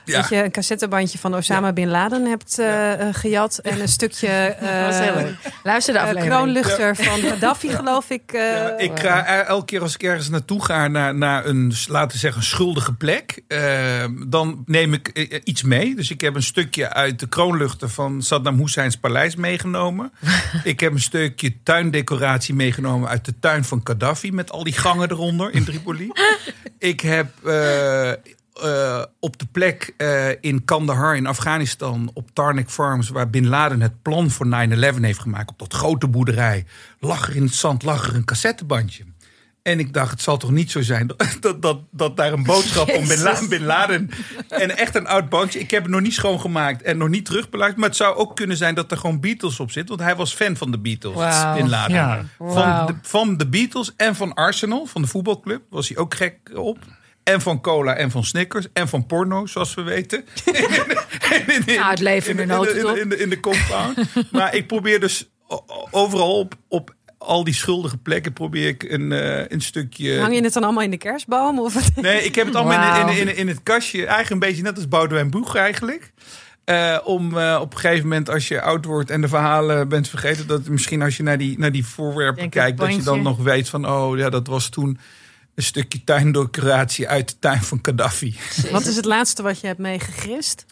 Ja. Dat je een cassettebandje van Osama Bin Laden hebt eh, eh, gejat. En een stukje eh, Dat was heel leuk. Luister de aflevering. kroonluchter van Gaddafi, geloof ik. eh, Ja, ik ga elke keer als ik ergens naartoe ga naar, naar een, laten we zeggen, schuldige plek, eh, dan neem ik iets mee. Dus ik heb een stukje uit de kroonluchter van Saddam Husseins paleis meegenomen. ik heb een stukje tuindecoratie meegenomen uit de tuin van Gaddafi met al die gangen eronder in Tripoli. ik heb eh, op de plek eh, in Kandahar in Afghanistan op Tarnik Farms, waar Bin Laden het plan voor 9-11 heeft gemaakt, op dat grote boerderij, lag er in het zand lag er een cassettebandje. En ik dacht, het zal toch niet zo zijn dat, dat, dat, dat daar een boodschap om Bin Laden, Bin Laden en echt een oud bandje. Ik heb het nog niet schoongemaakt en nog niet terugbeluisterd. Maar het zou ook kunnen zijn dat er gewoon Beatles op zit. Want hij was fan van de Beatles. Bin Laden. Ja. Van, de, van de Beatles en van Arsenal, van de voetbalclub, was hij ook gek op. En van cola en van Snickers en van porno, zoals we weten. In- in- Nou, het leven in de in in compound. maar ik probeer dus overal op, op al die schuldige plekken probeer ik een, eh, een stukje. Hang je het dan allemaal in de kerstboom? Of? Nee, ik heb het allemaal in, in, in, in het kastje. Eigenlijk een beetje net als Boudewijn Boeg eigenlijk. Eh, om eh, op een gegeven moment, als je oud wordt en de verhalen bent vergeten, dat misschien als je naar die, naar die voorwerpen Denk kijkt, dat je dan nog weet van, oh ja, dat was toen een stukje tuindecoratie uit de tuin van Gaddafi. Wat is het laatste wat je hebt meegegrist?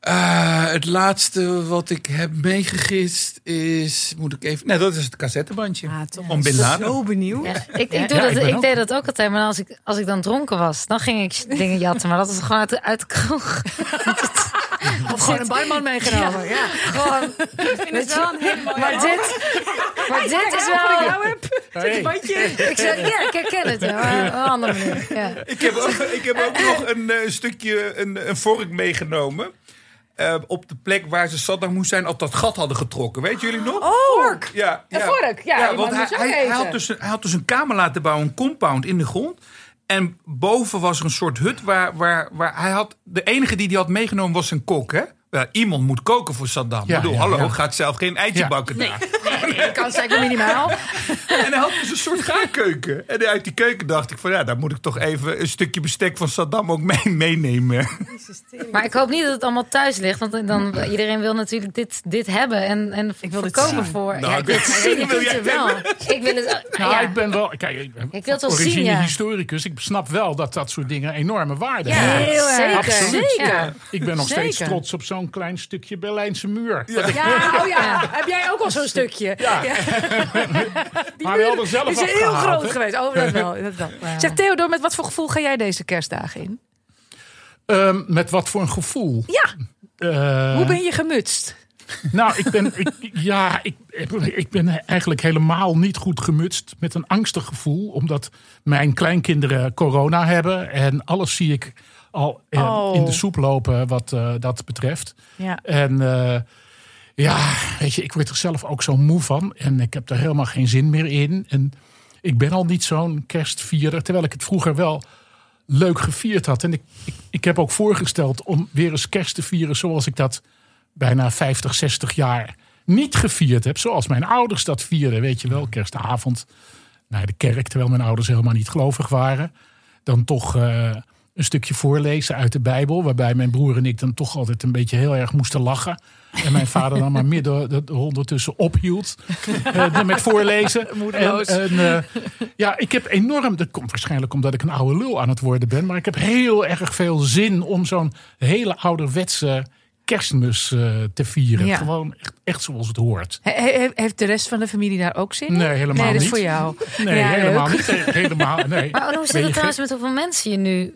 Eh, het laatste wat ik heb meegegist is, moet ik even, nee, dat is het cassettebandje Ah, toch van Bin Laden. Zo benieuwd. Ja, ik, Ja, ik, doe ja, dat, ik ben ik, deed dat ook altijd, maar als ik, als ik dan dronken was, dan ging ik dingen jatten. Maar dat was gewoon uit, de- uit de kroeg. Of gewoon een barman meegenomen. Ja. Gewoon, Ik vind het wel een hele mooie maar dit, maar dit is wel... Hey. Ik zeg, ja, ik herken het. Ja, maar op een andere manier. Ja. Ik heb ook, ik heb ook nog een eh, stukje, een, een vork meegenomen. eh, op de plek waar ze Saddam Hussein op dat gat hadden getrokken. Weet jullie nog? Oh, Ja, Een vork, ja, iemand want hij, moest hij, hij had dus, een- hij had dus een kamer laten bouwen, een compound in de grond. En boven was er een soort hut waar, waar, waar hij had... De enige die hij had meegenomen was een kok, hè? Ja, iemand moet koken voor Saddam. Ja, ik bedoel, ja, hallo, ja. ga ik zelf geen eitje Ja. bakken daar. dat kan zeker minimaal. En hij had dus een soort gaarkeuken. En uit die keuken dacht ik van... ja, daar moet ik toch even een stukje bestek van Saddam ook mee, meenemen. Maar ik hoop niet dat het allemaal thuis ligt. Want dan, iedereen wil natuurlijk dit, dit hebben. En, en Ik wil voorkomen voor... Nou, ja, ik wil het zien. wil jij het wel. Ik wil het... Nou, ja. ik ben wel. Kijk, ik, wil het wel origine zien, ja. historicus. Ik snap wel dat dat soort dingen enorme waarde Ja, hebben. Heel erg. zeker. Absoluut. Ik ben nog steeds trots op zo'n klein stukje Berlijnse muur. Ja, oh ja. Heb jij ook al zo'n stukje? Ja. maar wel er zelf Die is heel groot geweest. Oh, dat wel. Dat wel. Zeg Theodor, met wat voor gevoel ga jij deze kerstdagen in? Ehm, met wat voor een gevoel. Ja, Eh, hoe ben je gemutst? Nou, ik ben, ik, ja, ik, ik ben eigenlijk helemaal niet goed gemutst. Met een angstig gevoel. Omdat mijn kleinkinderen corona hebben. En alles zie ik al Oh. in de soep lopen wat eh, dat betreft. Ja. En eh, ja, weet je, ik word er zelf ook zo moe van. En ik heb er helemaal geen zin meer in. En ik ben al niet zo'n kerstvierer. Terwijl ik het vroeger wel leuk gevierd had. En ik, ik, ik heb ook voorgesteld om weer eens kerst te vieren zoals ik dat bijna 50, 60 jaar niet gevierd heb. Zoals mijn ouders dat vierden, weet je wel. Kerstavond naar de kerk, terwijl mijn ouders helemaal niet gelovig waren. Dan toch eh, een stukje voorlezen uit de Bijbel. Waarbij mijn broer en ik dan toch altijd een beetje heel erg moesten lachen. En mijn vader dan maar midden de- de- ondertussen ophield eh, met voorlezen. Moedeloos. En, en, eh, ja, ik heb enorm, dat komt waarschijnlijk omdat ik een oude lul aan het worden ben. Maar ik heb heel erg veel zin om zo'n hele ouderwetse kerstmis eh, te vieren. Ja. Gewoon echt, echt zoals het hoort. He- he- heeft de rest van de familie daar ook zin in? Nee, helemaal nee, dat is niet. voor jou. Nee, Ja, helemaal leuk. niet. He- Helemaal, nee. Maar hoe zit het trouwens met hoeveel mensen je nu...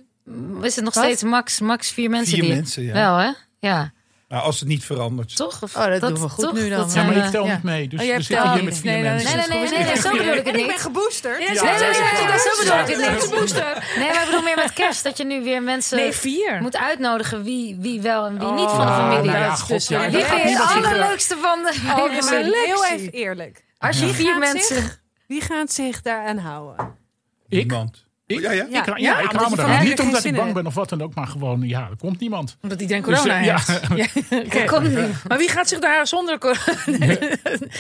Is het nog Wat? steeds max, max vier mensen? Vier die, mensen, ja. Wel, hè? Ja. Nou, als het niet verandert. Toch? Of, Oh, dat doen we goed toch? nu dan. Dat Ja, maar ik tel ja. niet mee. Dus Oh, we telt zitten hier niet. met vier Nee, mensen. Nee, nee, nee, nee, nee, zo bedoel ik het Ik ben niet. geboosterd. Ja, Nee, zo- nee, nee, zo- nee, zo bedoel ik het niet. niet. Booster. Nee, maar ik bedoel meer met kerst. Dat je nu weer mensen Nee, vier. moet uitnodigen wie, wie wel en wie niet Oh, van de familie. nou ja, dat god, dus dat Wie vind je het allerleukste van de Oh, hele heel even eerlijk. Als je Wie vier mensen... zich- Wie gaat zich daaraan houden? Ik? Niemand. Ik? Ja, ja. Ja. Ik, ja, Ja, ik daar niet omdat ik bang ben of wat dan ook, maar gewoon, ja, er komt niemand. Omdat iedereen Dus, corona eh, ja. heeft. Ja. Maar wie gaat zich daar zonder corona...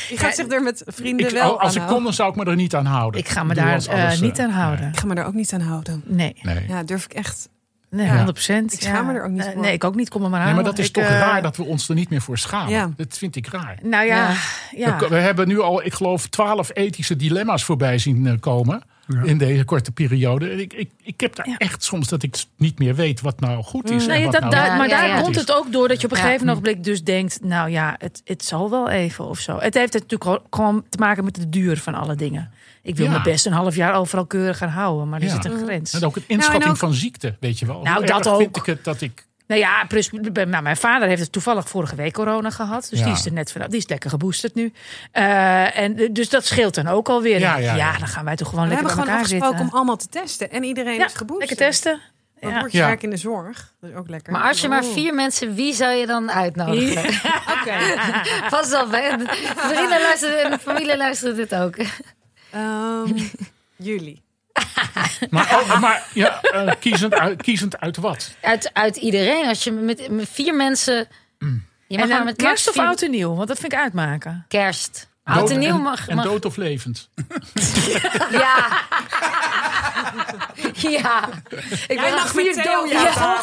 Wie gaat zich er met vrienden Ik, wel als aan ik kon, dan zou ik me er niet aan houden. Ik ga me daar als eh, niet eh, aan houden. Ik ga me er ook niet aan houden. Nee. Nee. Ja, durf ik echt. Nee, Ja. 100 procent. Ik schaam me er ook niet voor. nee, ik ook niet. Kom maar aan. Nee, maar dat is Ik, toch eh, raar dat we ons er niet meer voor schamen. Ja. Dat vind ik raar. Nou ja, Ja. ja. We, we hebben nu al, ik geloof, twaalf ethische dilemma's voorbij zien eh, In deze korte periode. En Ik, ik, ik heb daar Ja. echt soms dat ik niet meer weet wat nou goed is. en Nee, wat dat, nou maar Ja, daar ja, ja. komt het ook door dat je op een Ja. gegeven ogenblik dus denkt... nou ja, het, het zal wel even of zo. Het heeft natuurlijk ook gewoon te maken met de duur van alle dingen. Ik wil Ja. me best een half jaar overal keurig gaan houden. Maar er Ja. zit een grens. En ook het inschatting Nou, en ook- van ziekte, weet je wel. Nou, Hoe dat erg vind ook. ik het dat ik... Nou ja, nou, mijn vader heeft het toevallig vorige week corona gehad. Dus Ja. die is er net vanaf. Die is lekker geboosterd nu. Eh, en, dus dat scheelt dan ook alweer. Ja, ja, ja. dan gaan wij toch gewoon We lekker hebben bij gewoon elkaar afgesproken zitten. om allemaal te testen. En iedereen ja, is geboosterd. lekker testen. Dan Ja. word je Ja. werk in de zorg. Dat is ook lekker. Maar als je maar Oh. vier mensen, wie zou je dan uitnodigen? Oké. Pas op, Vrienden luisteren en familie luisteren dit ook. Ehm, jullie. Maar, oh, maar ja, eh, kiezend, uit, kiezend uit wat? Uit, uit iedereen. Als je met, met vier mensen... Je mag En dan met kerst of vier- oud en nieuw? Want dat vind ik uitmaken. Kerst. Oud en nieuw mag... En mag dood of levend? ja. ja. Ik ben nog vier dood. Ja.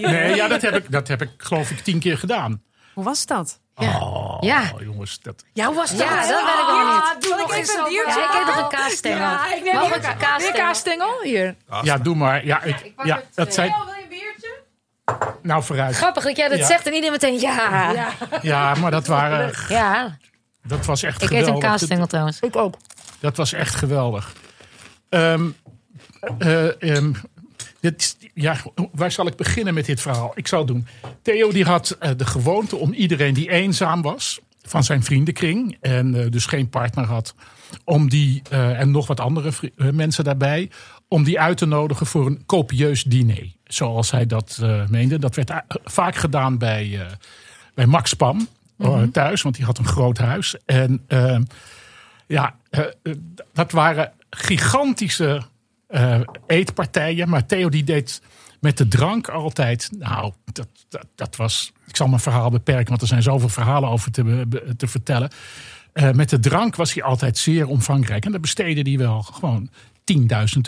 Nee, ja, dat heb ik, dat heb ik geloof ik tien keer gedaan. Hoe was dat? Oh, Ja. jongens. Dat, Ja, hoe was dat? Ja, dat weet ik wel niet. doe nog eens over- Ja, ik heb nog een kaasstengel. Ja, ik neem Mag ik een kaasstengel? kaasstengel? Hier. ja, doe maar. Ja, ik, pak ja, dat twee. zijn... Nou, vooruit. Grappig dat jij dat Ja. zegt en iedereen meteen ja. Ja, Ja, maar dat, waren, dat was echt ik eet geweldig. een kaasstengel trouwens. Ik ook. Dat was echt geweldig. Ehm, eh, ehm, dit, ja, waar zal ik beginnen met dit verhaal? Ik zal het doen. Theo die had eh, de gewoonte om iedereen die eenzaam was... van zijn vriendenkring en eh, dus geen partner had... om die, eh, en nog wat andere mensen daarbij... om die uit te nodigen voor een copieus diner. zoals hij dat meende. Dat werd vaak gedaan bij, bij Max Pam eh, thuis, want die had een groot huis. En ja, dat waren gigantische eh, eetpartijen. Maar Theo die deed met de drank altijd. Nou, dat, dat, dat was. Ik zal mijn verhaal beperken, want er zijn zoveel verhalen over te, te vertellen. Eh, met de drank was hij altijd zeer omvangrijk. En daar besteedde hij wel gewoon 10.000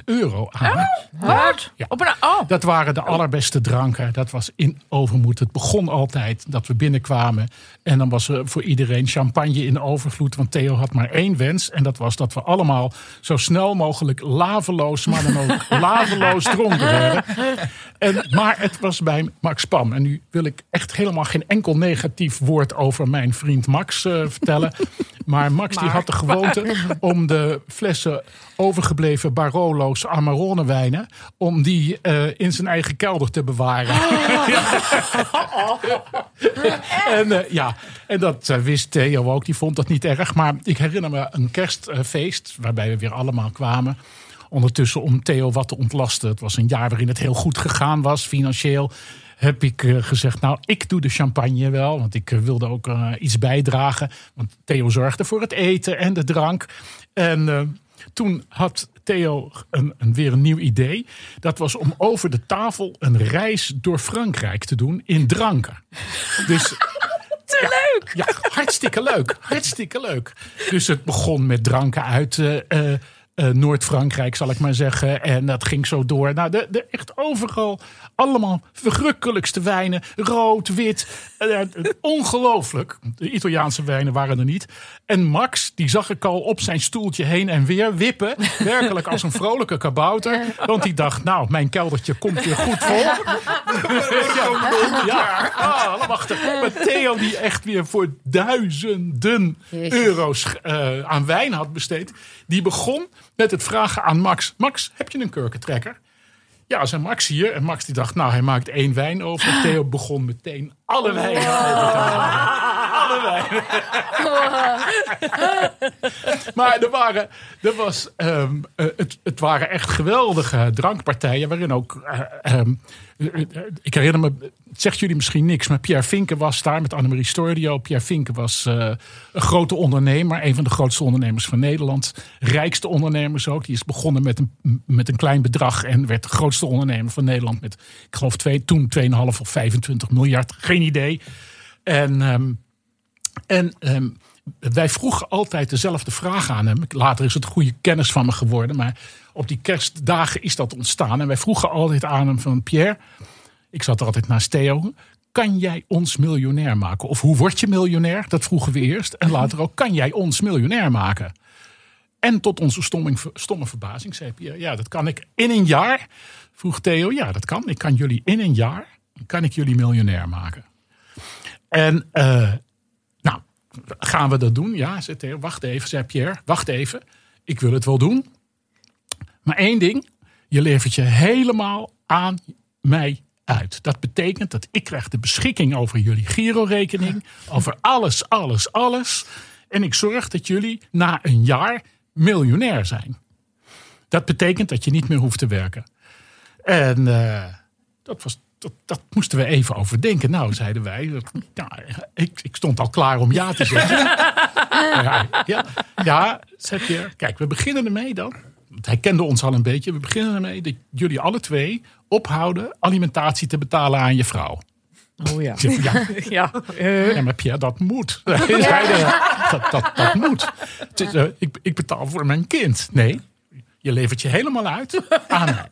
euro aan. Wat? Ja. Op een, oh. Dat waren de allerbeste dranken. Dat was in overmoed. Het begon altijd dat we binnenkwamen. En dan was er voor iedereen champagne in overvloed. Want Theo had maar één wens. En dat was dat we allemaal zo snel mogelijk laveloos, maar dan ook laveloos dronken werden. En, maar het was bij Max Pam. En nu wil ik echt helemaal geen enkel negatief woord over mijn vriend Max eh, vertellen. Maar Max die had de gewoonte om de flessen overgebleven Barolo's Amarone wijnen... om die eh, in zijn eigen kelder te bewaren. en eh, ja, en dat eh, wist Theo ook. Die vond dat niet erg. Maar ik herinner me een kerstfeest waarbij we weer allemaal kwamen. Ondertussen om Theo wat te ontlasten. Het was een jaar waarin het heel goed gegaan was, financieel. Heb ik eh, gezegd, nou, ik doe de champagne wel. Want ik eh, wilde ook eh, iets bijdragen. Want Theo zorgde voor het eten en de drank. En toen had Theo een, een, weer een nieuw idee. Dat was om over de tafel een reis door Frankrijk te doen in dranken. Dus Te leuk! ja, hartstikke leuk. Hartstikke leuk. Dus het begon met dranken uit eh, Noord-Frankrijk, zal ik maar zeggen. En dat ging zo door. Nou, de, echt overal allemaal verrukkelijkste wijnen. Rood, wit. eh, eh, ongelooflijk. De Italiaanse wijnen waren er niet. En Max, die zag ik al op zijn stoeltje heen en weer wippen. Werkelijk als een vrolijke kabouter. Want die dacht, nou, mijn keldertje komt weer goed vol. Ja, ja. Ah, wacht even. Maar Theo die echt weer voor duizenden euro's eh, aan wijn had besteed. Die begon met het vragen aan Max. Max, heb je een kurkentrekker? Ja, zei Max hier. En Max die dacht, nou, hij maakt één wijn over. Theo begon meteen alle wijnen over te halen. Maar er waren, er was, ehm, eh, het, het waren echt geweldige drankpartijen. Waarin ook, eh, ik herinner me, het zegt jullie misschien niks. Maar Pierre Vinken was daar met Annemarie Stordio. Pierre Vinken was een grote ondernemer. Een van de grootste ondernemers van Nederland. Rijkste ondernemers ook. Die is begonnen met een, met een klein bedrag. En werd de grootste ondernemer van Nederland. Met, ik geloof twee, toen 2,5 of 25 miljard. Geen idee. En... ehm, en ehm, wij vroegen altijd dezelfde vraag aan hem. Later is het goede kennis van me geworden. Maar op die kerstdagen is dat ontstaan. En wij vroegen altijd aan hem van Pierre. Ik zat er altijd naast Theo. Kan jij ons miljonair maken? Of hoe word je miljonair? Dat vroegen we eerst. En later ook, kan jij ons miljonair maken? En tot onze stomme verbazing zei Pierre. Ja, dat kan ik in een jaar. Vroeg Theo. Ja, dat kan. Ik kan jullie in een jaar. Kan ik jullie miljonair maken? En eh, gaan we dat doen? Ja, zei Theo. Wacht even, zei Pierre. Wacht even. Ik wil het wel doen. Maar één ding. Je levert je helemaal aan mij uit. Dat betekent dat ik krijg de beschikking over jullie girorekening. Over alles, alles, alles. En ik zorg dat jullie na een jaar miljonair zijn. Dat betekent dat je niet meer hoeft te werken. En eh, dat, was, dat, dat moesten we even overdenken. Nou, zeiden wij. Ja, ik, ik stond al klaar om ja te zeggen. ja, ja, ja, zei Pierre. Kijk, we beginnen ermee dan. Want hij kende ons al een beetje. We beginnen ermee dat jullie alle twee ophouden alimentatie te betalen aan je vrouw. Oh ja. Zeg, Ja, Ja. eh. ja, maar Pierre, dat moet. Zeiden, dat, dat, dat moet. Is, eh, ik, ik betaal voor mijn kind. Nee, je levert je helemaal uit aan mij.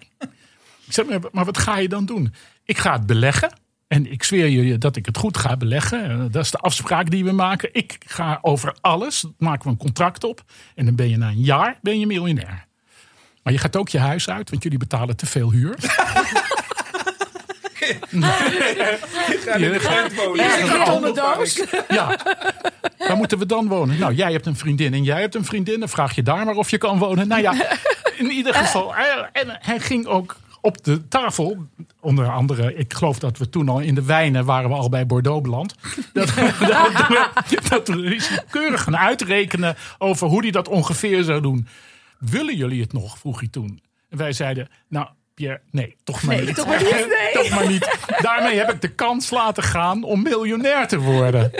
Ik zeg, maar, maar wat ga je dan doen? Ik ga het beleggen. En ik zweer je dat ik het goed ga beleggen. Eh, Dat is de afspraak die we maken. Ik ga over alles, maken we een contract op. En dan ben je na een jaar ben je miljonair. Maar je gaat ook je huis uit, want jullie betalen te veel huur. Ga in de Gent wonen. Ja, In een een kartonnen ander doos. park. Ja, waar moeten we dan wonen? Nou, jij hebt een vriendin en jij hebt een vriendin. Dan vraag je daar maar of je kan wonen. Nou ja, in ieder geval. hij- En hij ging ook op de tafel. Onder andere, ik geloof dat we toen al in de wijnen waren we al bij Bordeaux beland. Dat, dat, we keurig gaan uitrekenen over hoe hij dat ongeveer zou doen. Willen jullie het nog? vroeg hij toen. En wij zeiden, nou Nee, toch maar Nee, niet. toch maar niet, nee. toch maar niet. Daarmee heb ik de kans laten gaan om miljonair te worden.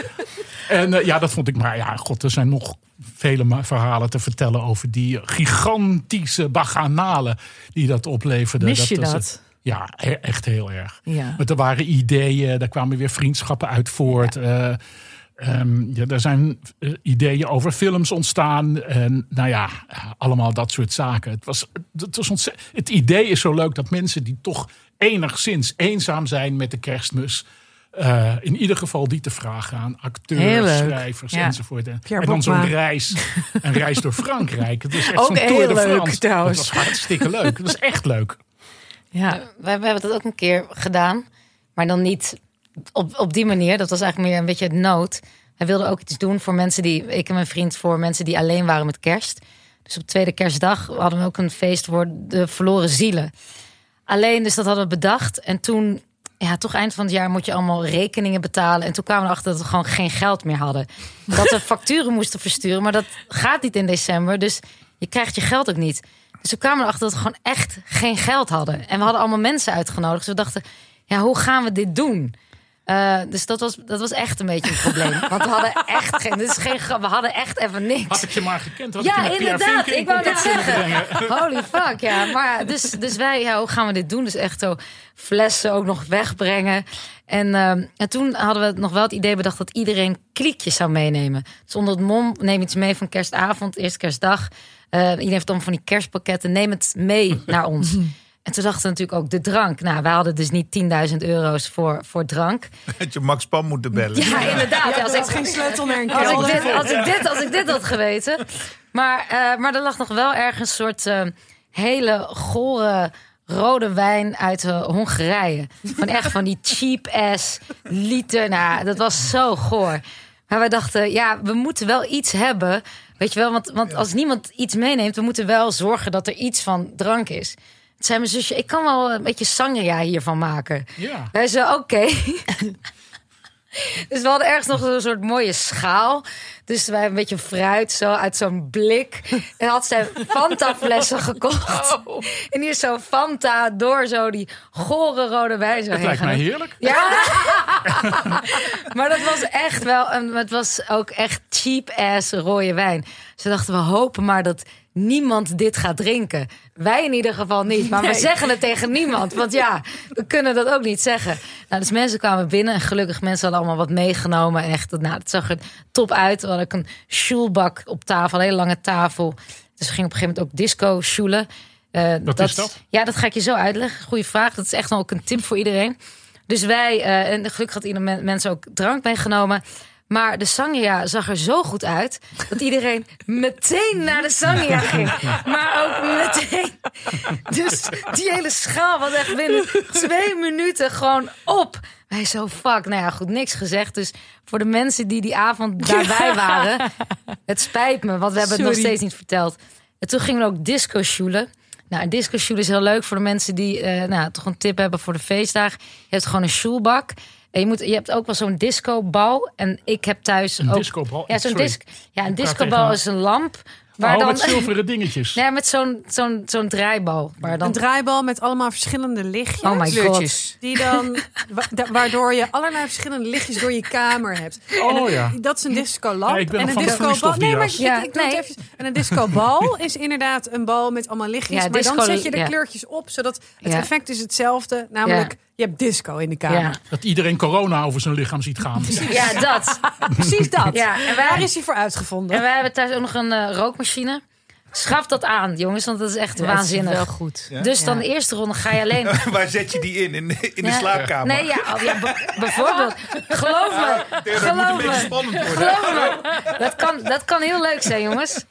En eh, ja, dat vond ik. Maar ja, god, er zijn nog vele verhalen te vertellen over die gigantische baganalen die dat opleverde. Mis je is dat? Ja, echt heel erg. Ja. Want er waren ideeën, daar kwamen weer vriendschappen uit voort. Eh, ehm, ja, er zijn eh, ideeën over films ontstaan. En nou ja, allemaal dat soort zaken. Het, was, het, was het idee is zo leuk dat mensen die toch enigszins eenzaam zijn met de kerstmis. eh, in ieder geval die te vragen aan acteurs, schrijvers Ja. enzovoort. En, dan zo'n reis, een reis door Frankrijk. Het is echt Ook zo'n heel Tour de leuk, France. trouwens. Dat was hartstikke leuk. Dat was echt leuk. Ja. We, we hebben dat ook een keer gedaan. Maar dan niet op, op die manier. Dat was eigenlijk meer een beetje het nood. Wij wilden ook iets doen voor mensen die... Ik en mijn vriend voor mensen die alleen waren met kerst. Dus op tweede kerstdag hadden we ook een feest voor de verloren zielen. Alleen, dus dat hadden we bedacht. En toen, ja, toch eind van het jaar moet je allemaal rekeningen betalen. En toen kwamen we erachter dat we gewoon geen geld meer hadden. Dat we facturen moesten versturen. Maar dat gaat niet in december. Dus je krijgt je geld ook niet. Dus we kwamen erachter dat we gewoon echt geen geld hadden. En we hadden allemaal mensen uitgenodigd. Dus we dachten, ja, hoe gaan we dit doen? Eh, dus dat was, dat was echt een beetje een probleem. Want we hadden echt geen, dit is geen grap, we hadden echt even niks. Had ik je maar gekend, had Ja, inderdaad. In Ik wou kunnen zeggen. Holy fuck, ja. Maar dus, dus wij, ja, hoe gaan we dit doen? Dus echt zo flessen ook nog wegbrengen. En, ehm, en toen hadden we nog wel het idee bedacht dat iedereen kliekjes zou meenemen. Dus onder het mom, neem iets mee van kerstavond, eerste kerstdag. Eh, iedereen heeft dan van die kerstpakketten. Neem het mee naar ons. En toen dachten we natuurlijk ook de drank. Nou, wij hadden dus niet 10.000 euro's voor, voor drank. Had je Max Pam moeten bellen. Ja, inderdaad. Ja, als Dat ik is geen sleutel naar een als ik, dit, als, ik dit, als ik dit had geweten. Maar, eh, maar er lag nog wel ergens een soort eh, hele gore rode wijn uit eh, Hongarije. Van echt van die cheap ass liter. Nou, dat was zo goor. Maar wij dachten, ja, we moeten wel iets hebben. Weet je wel, want, want als niemand iets meeneemt... we moeten wel zorgen dat er iets van drank is. Zei mijn zusje, ik kan wel een beetje sangria hiervan maken. Ja. Wij zeiden, oké. dus we hadden ergens nog een soort mooie schaal. Dus wij een beetje fruit zo uit zo'n blik. En had zij Fanta-flessen gekocht. Oh. En hier is zo Fanta door zo die gore rode wijn zo Het heen lijkt mij heerlijk. Ja, maar dat was echt wel, een, het was ook echt cheap ass rode wijn. Ze dachten, we hopen maar dat niemand dit gaat drinken. Wij in ieder geval niet, maar we zeggen het tegen niemand. Want ja, we kunnen dat ook niet zeggen. Nou, dus mensen kwamen binnen en gelukkig mensen hadden allemaal wat meegenomen. En echt, nou, het zag er top uit. We hadden ook een shoelbak op tafel, een hele lange tafel. Dus we gingen op een gegeven moment ook disco shoelen. Eh, Wat is dat? Ja, dat ga ik je zo uitleggen. Goeie vraag. Dat is echt wel ook een tip voor iedereen. Dus wij, eh, en gelukkig had ieder men- mensen ook drank meegenomen. Maar de sangria zag er zo goed uit dat iedereen meteen naar de sangria ging. Maar ook meteen. Dus die hele schaal was echt binnen twee minuten gewoon op. Wij zo fuck. Nou ja, goed, niks gezegd. Dus voor de mensen die die avond daarbij waren, het spijt me, want we hebben het nog steeds niet verteld. En toen gingen we ook disco shoelen. Nou, een disco shoel is heel leuk voor de mensen die eh, nou, toch een tip hebben voor de feestdagen. Je hebt gewoon een shoelbak. En je, moet, je hebt ook wel zo'n discobal. En ik heb thuis Een ook... discobal? Ja, zo'n disc, ja, een discobal is een lamp. Waar Oh, dan, met zilveren dingetjes. nee, met zo'n zo'n zo'n draaibal. Waar dan, Een draaibal met allemaal verschillende lichtjes. oh my god. Kleurtjes. Die dan, wa- da- waardoor je allerlei verschillende lichtjes door je kamer hebt. Oh, en een- ja. Dat is een discolamp. Ja, ik ben en een discobal. Nee, maar ik. Ja, ik nee. even. En een discobal is inderdaad een bal met allemaal lichtjes. Ja, maar disco- dan zet je de ja. kleurtjes op, zodat het Ja. effect is hetzelfde. Namelijk, Ja. Je hebt disco in de kamer. Ja. Dat iedereen corona over zijn lichaam ziet gaan. ja, dat. Precies dat. Ja, en wij- Waar is hij voor uitgevonden? En wij hebben thuis ook nog een eh, rookmachine. Schaf dat aan, jongens, want dat is echt waanzinnig. wel goed. Ja? Dus dan de eerste ronde ga je alleen. Waar zet je die in? In, de- in de Ja. slaapkamer? Nee, ja, oh, bijvoorbeeld. Geloof me. Moet een Geloof beetje me. spannend worden. Geloof me. Dat kan, dat kan heel leuk zijn, jongens.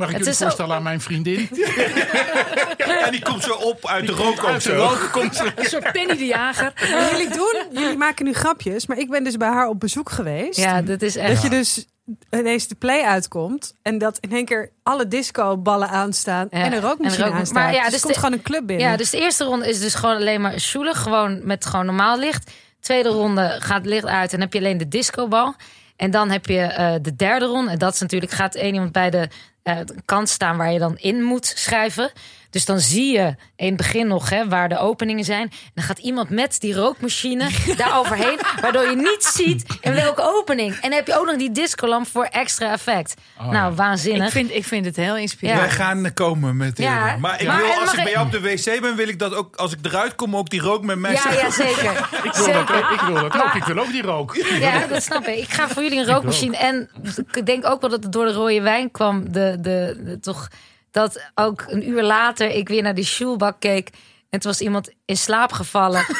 Mag ik Het jullie is voorstellen aan mijn vriendin? En die komt zo op uit de rook ook Uit de zo. rook komt ze. Een soort Penny de Jager. Wat jullie doen, jullie maken nu grapjes. Maar ik ben dus bij haar op bezoek geweest. Ja, dat is echt... Dat je dus ineens de play uitkomt. En dat in één keer alle disco-ballen aanstaan. Ja, En een rookmachine en rook- aanstaat. maar ja, dus dus er komt de- gewoon een club binnen. Ja, dus de eerste ronde is dus gewoon alleen maar shoelen. Gewoon met gewoon normaal licht. Tweede ronde gaat het licht uit en heb je alleen de discobal. En dan heb je eh, de derde ronde. En dat is natuurlijk, gaat één iemand bij de eh, kant staan waar je dan in moet schrijven. Dus dan zie je in het begin nog hè, waar de openingen zijn. En dan gaat iemand met die rookmachine daar overheen. Waardoor je niet ziet in welke opening. En dan heb je ook nog die discolamp voor extra effect. Oh, nou, ja. waanzinnig. Ik vind, ik vind het heel inspirerend. Wij gaan komen met... Ja. Maar ik Maar- wil, als ik bij jou op de wc ben, wil ik dat ook, als ik eruit kom, ook die rook met mij ja, ja, zeker. Ik wil, dat, Zeker. ik wil dat ook. Ik wil ook die rook. Ja, dat snap ik. Ik ga voor jullie een rookmachine. En ik denk ook wel dat het door de rode wijn kwam. De, de, de- toch, dat ook een uur later ik weer naar die shoelbak keek. En toen was iemand in slaap gevallen.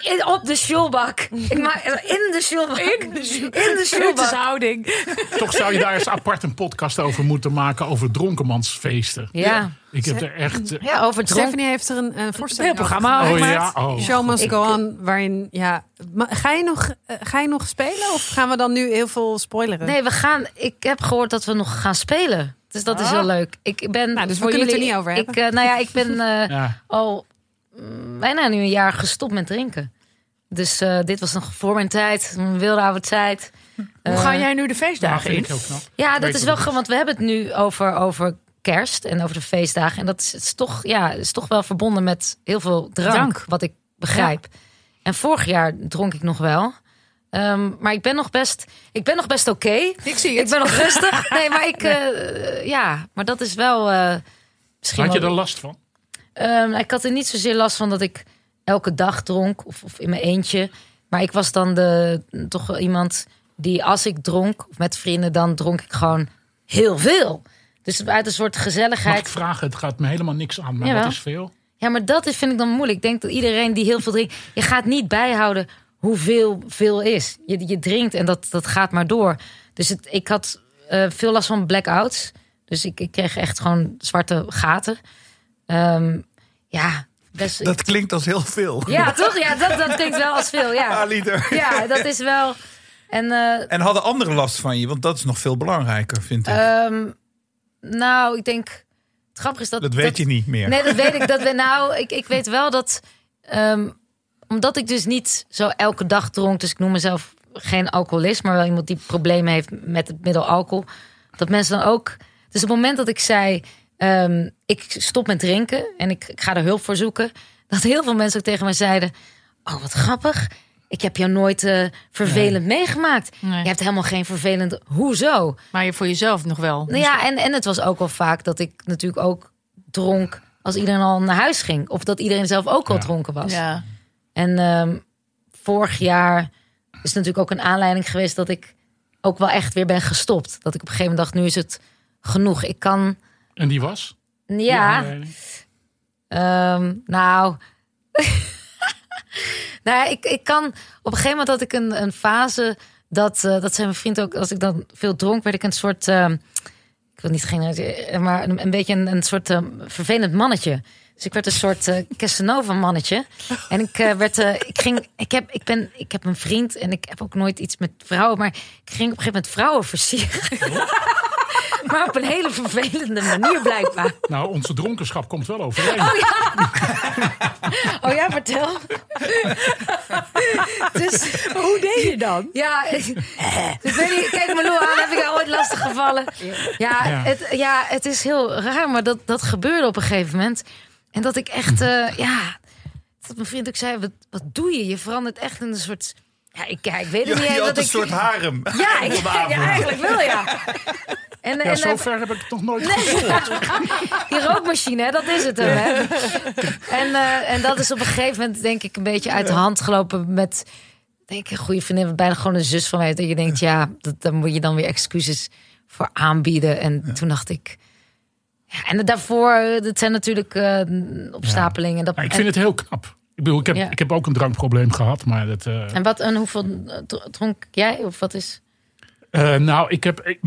In, op de shoelbak. Ik maak, in de shoelbak. In de, shoelbak. Cursushouding. Toch zou je daar eens apart een podcast over moeten maken over dronkenmansfeesten. Ja. Ik heb er echt... eh, ja, over dronk. Stephanie heeft er een, een voorstelling Heel over programma gemaakt. Oh ja, oh. Show must go on, waarin, ja... Ga, je nog, eh, ga je nog spelen? Of gaan we dan nu heel veel spoileren? Nee, we gaan. Ik heb gehoord dat we nog gaan spelen. Dus dat is Ah. heel leuk. Ik ben Nou, dus we kunnen het er niet over ik, hebben. eh, nou ja, ik ben eh, Ja. al mm, bijna nu een jaar gestopt met drinken. Dus eh, dit was nog voor mijn tijd, een wilde oude tijd. Hoe Eh, ga jij nu de feestdagen vind in? ik. Ja, dat is ik wel wel. gewoon, want we hebben het nu over, over kerst en over de feestdagen. En dat is, is toch, ja, is toch wel verbonden met heel veel drank, Drank. wat ik begrijp. En vorig jaar dronk ik nog wel. Ehm, maar ik ben nog best, ik ben nog best oké. Ik zie Ik het. ben nog rustig. Nee, maar ik, eh, ja, maar dat is wel eh, misschien. Had je wel- er last van? Ehm, ik had er niet zozeer last van dat ik elke dag dronk of, of in mijn eentje. Maar ik was dan de, toch wel iemand die als ik dronk of met vrienden, dan dronk ik gewoon heel veel. Dus uit een soort Mag ik gezelligheid. vragen? Het gaat me helemaal niks aan, maar Jawel. wat is veel? Ja, maar dat is, vind ik dan moeilijk. Ik denk dat iedereen die heel veel drinkt, je gaat niet bijhouden hoeveel veel is. Je, je drinkt en dat, dat gaat maar door. Dus het, ik had eh, veel last van blackouts. Dus ik, ik kreeg echt gewoon zwarte gaten. Ehm, ja, best, Dat klinkt als heel veel. ja, toch? Ja, dat, dat klinkt wel als veel. Ja, liter. ja dat is wel. En eh, En hadden anderen last van je? Want dat is nog veel belangrijker, vind ik. ehm, nou, ik denk. Het grappige is dat. dat weet je niet meer. Nee, dat weet ik. Dat we, nou, ik, ik weet wel dat. ehm, omdat ik dus niet zo elke dag dronk. Dus ik noem mezelf geen alcoholist. Maar wel iemand die problemen heeft met het middel alcohol. Dat mensen dan ook. Dus op het moment dat ik zei. ehm, ik stop met drinken. En ik, ik ga er hulp voor zoeken. Dat heel veel mensen ook tegen mij zeiden. Oh, wat grappig. Ik heb jou nooit eh, vervelend meegemaakt. Nee. Je hebt helemaal geen vervelend. Hoezo? Maar je voor jezelf nog wel. Nou ja, en, en het was ook wel vaak dat ik natuurlijk ook dronk als iedereen al naar huis ging. Of dat iedereen zelf ook al Ja. dronken was. Ja. En ehm, vorig jaar is natuurlijk ook een aanleiding geweest dat ik ook wel echt weer ben gestopt. Dat ik op een gegeven moment dacht, nu is het genoeg. Ik kan, En die was? Ja, ehm, nou... nou ja, ik, ik kan... Op een gegeven moment had ik een, een fase... Dat, eh, dat zei mijn vriend ook... Als ik dan veel dronk, werd ik een soort... ehm, ik wil niet geen... Maar een, een beetje een, een soort vervelend mannetje. Dus ik werd een soort eh Casanova mannetje. En ik eh, werd... eh, ik, ging, ik, heb, ik, ben, ik heb een vriend en ik heb ook nooit iets met vrouwen. Maar ik ging op een gegeven moment vrouwen versieren. maar op een hele vervelende manier blijkbaar. Nou, onze dronkenschap komt wel overeen. Oh ja, vertel. dus, Hoe deed je dan? ja, ik weet niet, kijk me aan, heb ik daar ooit lastig gevallen? Ja, Ja. Het, ja, het is heel raar, maar dat, dat gebeurde op een gegeven moment. En dat ik echt, eh, ja, dat mijn vriend ook zei, wat, wat doe je? Je verandert echt in een soort, ja, ik, ja, ik weet Je, het niet. je had dat een ik, soort harem. ja, ik, op de avond. ja, eigenlijk wel, ja. En, Ja, en, zover heb ik het nog nooit gehoord. Die rookmachine, hè, dat is het hem. Hè? En, eh, en dat is op een gegeven moment, denk ik, een beetje uit de hand gelopen met. Denk ik, een goede vriendin, bijna gewoon een zus van mij. Dat je denkt, ja, dat, daar moet je dan weer excuses voor aanbieden. En toen dacht ik. Ja, en daarvoor, eh, dat zijn natuurlijk eh opstapelingen. Dat, Maar ik vind het heel knap. Ik bedoel, ik heb, Ja. ik heb ook een drankprobleem gehad, maar dat... eh, En wat en hoeveel dr- dronk jij? Of wat is. Nou, ik, heb, ik,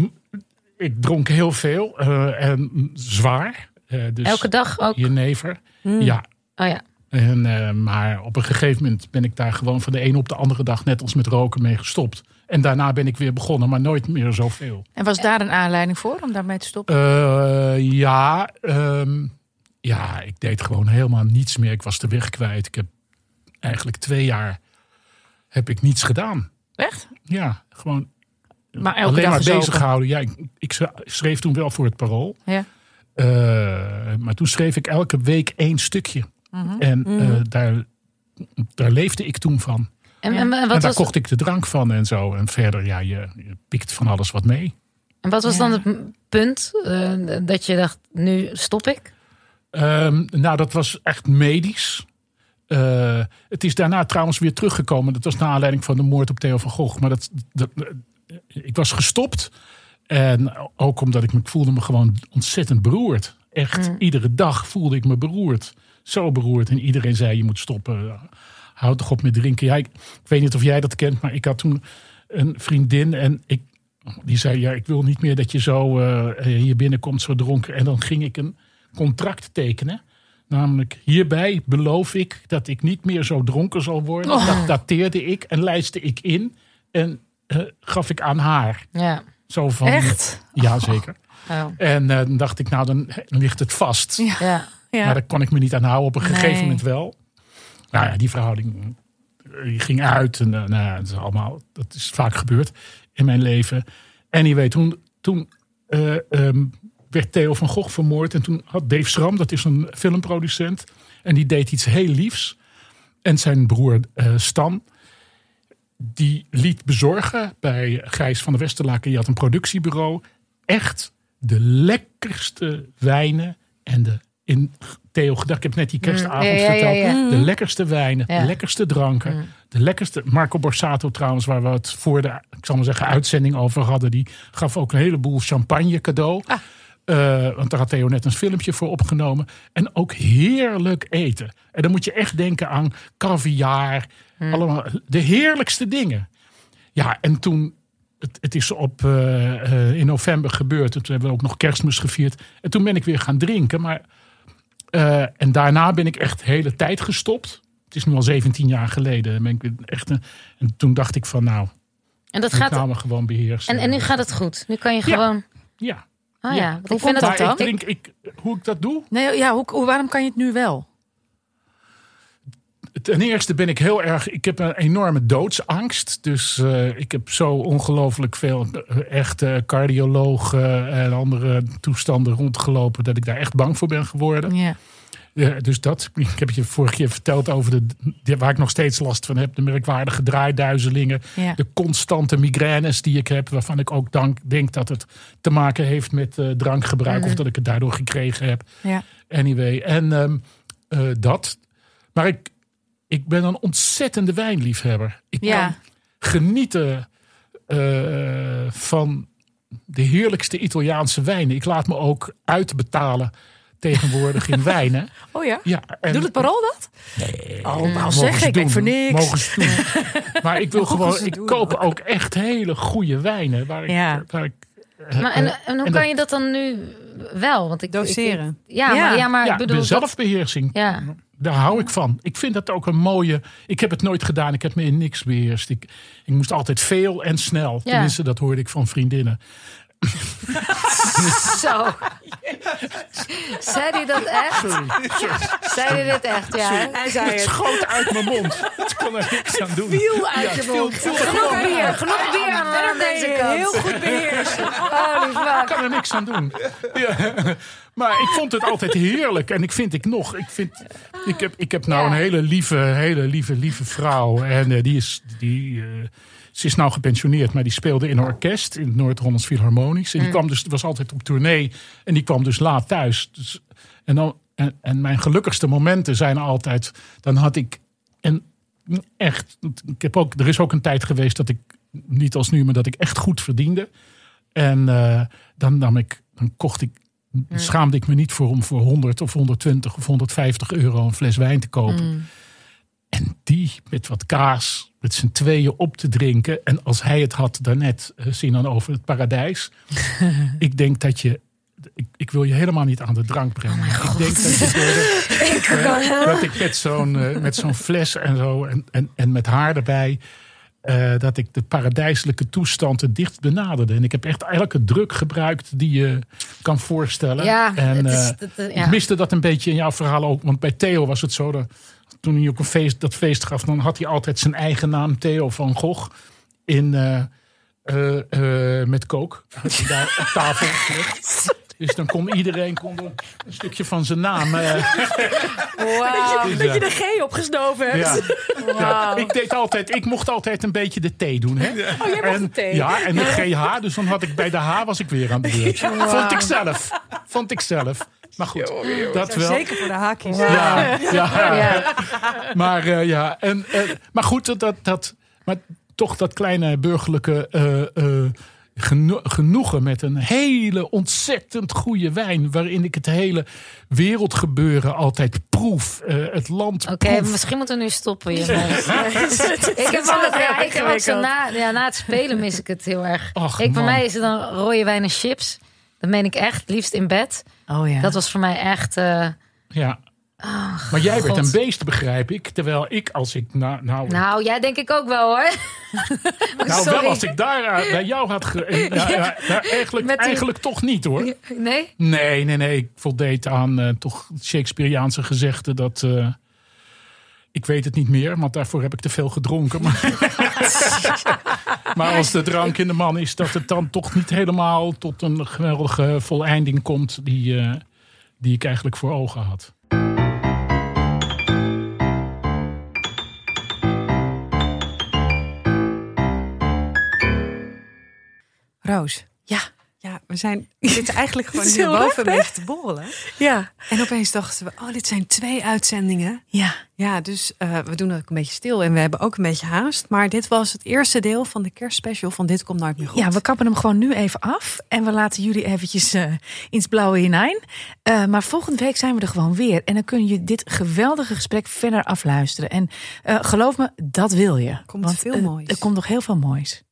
ik dronk heel veel en zwaar. Dus Elke dag ook? Jenever. Ja. Oh ja. En, maar op een gegeven moment ben ik daar gewoon van de een op de andere dag, net als met roken, mee gestopt. En daarna ben ik weer begonnen, maar nooit meer zoveel. En was daar een aanleiding voor om daarmee te stoppen? Eh, ja, ehm, ja, ik deed gewoon helemaal niets meer. Ik was de weg kwijt. Ik heb eigenlijk twee jaar heb ik niets gedaan. Echt? Ja, gewoon Maar elke alleen dag maar bezig gehouden. Ja, ik, ik schreef toen wel voor het parool. Ja. Eh, maar toen schreef ik elke week één stukje. Mhm. En eh, daar, daar leefde ik toen van. En, en, en en wat daar was, kocht ik de drank van en zo. En verder, ja, je, je pikt van alles wat mee. en wat was Ja. dan het punt eh, dat je dacht, nu stop ik? Ehm, nou, dat was echt medisch. Eh, het is daarna trouwens weer teruggekomen. Dat was naar aanleiding van de moord op Theo van Gogh. Maar dat, dat, ik was gestopt. En ook omdat ik me ik voelde me gewoon ontzettend beroerd. Echt, iedere dag voelde ik me beroerd. Zo beroerd. En iedereen zei, je moet stoppen. Houd toch op met drinken. Ja, ik, ik weet niet of jij dat kent, maar ik had toen een vriendin. En ik, die zei, ja, ik wil niet meer dat je zo eh, hier binnenkomt, zo dronken. En dan ging ik een contract tekenen. Namelijk, hierbij beloof ik dat ik niet meer zo dronken zal worden. Dat dateerde ik en lijstte ik in. En eh, gaf ik aan haar. Ja. Zo van, Echt? Ja, zeker. Oh. En eh, dan dacht ik, nou, dan ligt het vast. Ja. Ja. Maar daar kon ik me niet aan houden. Op een gegeven Nee. moment wel. Nou ja, die verhouding ging uit. En eh, nou, ja, dat, is allemaal, dat is vaak gebeurd in mijn leven. Anyway, toen, toen eh, ehm, werd Theo van Gogh vermoord. En toen had Dave Schram, dat is een filmproducent. En die deed iets heel liefs. En zijn broer eh, Stan, die liet bezorgen bij Gijs van der Westerlaken. Die had een productiebureau. Echt de lekkerste wijnen en de in Theo gedacht. Ik heb net die kerstavond Mm, ja, ja, ja, verteld. ja. De lekkerste wijnen, de lekkerste dranken. De lekkerste. Marco Borsato trouwens, waar we het voor de, ik zal maar zeggen, uitzending over hadden. Die gaf ook een heleboel champagne cadeau. Eh, want daar had Theo net een filmpje voor opgenomen. En ook heerlijk eten. En dan moet je echt denken aan caviar. Allemaal de heerlijkste dingen. Ja, en toen. Het, het is op, eh, eh, in november gebeurd. En toen hebben we ook nog kerstmis gevierd. En toen ben ik weer gaan drinken. Maar, eh, en daarna ben ik echt de hele tijd gestopt. Het is nu al 17 jaar geleden. Ben ik echt een, en toen dacht ik van nou, En dat ik gaat. gewoon beheersen. En, en nu gaat het goed. Nu kan je Ja. gewoon. Ja. Ah Ja. ja. ik vind dat dan? ik drink, ik, hoe ik dat doe? Nee, ja, hoe, hoe- waarom kan je het nu wel? Ten eerste ben ik heel erg. Ik heb een enorme doodsangst. Dus eh, ik heb zo ongelooflijk veel eh, echte cardiologen en andere toestanden rondgelopen. dat ik daar echt bang voor ben geworden. Ja. Ja, dus dat. Ik heb je vorige keer verteld over de, waar ik nog steeds last van heb. De merkwaardige draaiduizelingen. Ja. De constante migraines die ik heb. Waarvan ik ook dank, denk dat het te maken heeft met eh, drankgebruik. Of dat ik het daardoor gekregen heb. Ja. Anyway, en ehm, eh, dat. Maar ik, ik ben een ontzettende wijnliefhebber. Ik Ja. kan genieten eh, van de heerlijkste Italiaanse wijnen. Ik laat me ook uitbetalen tegenwoordig in wijnen. Oh ja? Ja, en, Doet het parool dat? Nee, Oh, nou mogen zeg ze ik, doen. ik voor niks. Mogen ze doen. maar ik wil gewoon, ik doen. koop ook echt hele goede wijnen. Waar ik, Ja. waar ik, eh, Maar en, eh, en hoe en kan dat- je dat dan nu wel? Want ik, Doseren. ik- ja, Ja. maar, ja, maar ja, ik bedoel. zelfbeheersing. ja. Daar hou ik van. Ik vind dat ook een mooie. Ik heb het nooit gedaan. Ik heb me in niks beheerst. Ik, ik moest altijd veel en snel. Ja. Tenminste, dat hoorde ik van vriendinnen. Zo. Zei hij dat echt? Zei hij dit echt? Ja. Hij zei Het schoot uit mijn mond. Ik kon er niks aan doen. Viel uit Ja, je mond. viel Genoeg bier, genoeg bier aan, aan deze je kant. heel goed beheerst. Holy Ik kan er niks aan doen. Ja. Maar ik vond het altijd heerlijk. En ik vind ik nog. Ik, vind, ik, heb, ik heb nou Ja. een hele lieve, hele lieve, lieve vrouw. En eh, die is. Die, eh, ze is nou gepensioneerd, maar die speelde in een orkest in het Noord-Hollands Philharmonisch. En die kwam dus, was altijd op tournee. En die kwam dus laat thuis. Dus, en, dan, en, en mijn gelukkigste momenten zijn altijd. Dan had ik. En echt. Ik heb ook, er is ook een tijd geweest dat ik. Niet als nu, maar dat ik echt goed verdiende. En eh, dan, nam ik, dan kocht ik, schaamde ik me niet voor om voor 100 of 120 of 150 euro een fles wijn te kopen. En die met wat kaas, met z'n tweeën op te drinken. En als hij het had daarnet, uh, zien dan over het paradijs. ik denk dat je, ik, ik wil je helemaal niet aan de drank brengen. ik denk dat je de, eh, dat ik met zo'n eh, met zo'n fles en zo en, en, en met haar erbij. eh, dat ik de paradijselijke toestand het dicht benaderde. En ik heb echt elke druk gebruikt die je kan voorstellen. Ja, en, het is, eh, het, eh, ik miste dat een beetje in jouw verhaal ook. Want bij Theo was het zo. Dat, toen hij ook een feest, dat feest gaf, dan had hij altijd zijn eigen naam, Theo van Gogh. In, eh, eh, eh, met kook. Had hij daar op tafel gelegd. Dus dan kon iedereen kon een stukje van zijn naam. eh, Dat je, dat je ja. de G opgestoven hebt. ja. Ja, ik, deed altijd, ik mocht altijd een beetje de T doen. Hè? Oh, jij mocht en, de T. Ja, en de GH. Dus dan had ik bij de H was ik weer aan de beurt. Vond ik zelf. Vond ik zelf. Maar goed, dat wel. Zeker voor de haakjes. Ja, ja. Ja. Maar eh, ja, en, eh, maar goed, dat, dat, maar toch dat kleine burgerlijke eh, eh, geno- genoegen met een hele ontzettend goede wijn. Waarin ik het hele wereldgebeuren altijd proef. eh, het land Oké, misschien moeten we nu stoppen hiermee. ik heb altijd, ja, ik heb ook zo na, ja, na het spelen mis ik het heel erg. Ach, ik, bij mij is het dan rode wijn en chips. Dat meen ik echt, liefst in bed. Oh ja. Dat was voor mij echt... eh, Ja. maar jij werd een beest, begrijp ik. Terwijl ik, als ik. Nou, nou, nou, jij denk ik ook wel hoor. nou sorry. wel als ik daar eh, bij jou had. Ge, eh, ja, ja, ja, eigenlijk, die- eigenlijk toch niet hoor. Nee? Nee, nee, nee. Ik voldeed aan eh, toch Shakespeareaanse gezegden dat. eh, ik weet het niet meer, want daarvoor heb ik te veel gedronken. Maar, maar als de drank in de man is, dat het dan toch niet helemaal tot een geweldige voleinding komt die, eh, die ik eigenlijk voor ogen had. Roos. Ja. Ja, we zijn we zitten eigenlijk gewoon leuk, hè? een te borrelen. Ja. En opeens dachten we, oh, dit zijn twee uitzendingen. Ja. Ja, dus eh, we doen ook een beetje stil en we hebben ook een beetje haast. Maar dit was het eerste deel van de kerstspecial van Dit Komt Nooit Meer Goed. Ja, we kappen hem gewoon nu even af. En we laten jullie eventjes in het blauwe hinein. Eh, maar volgende week zijn we er gewoon weer. En dan kun je dit geweldige gesprek verder afluisteren. En geloof me, dat wil je. Komt veel eh, moois. Er komt nog heel veel moois.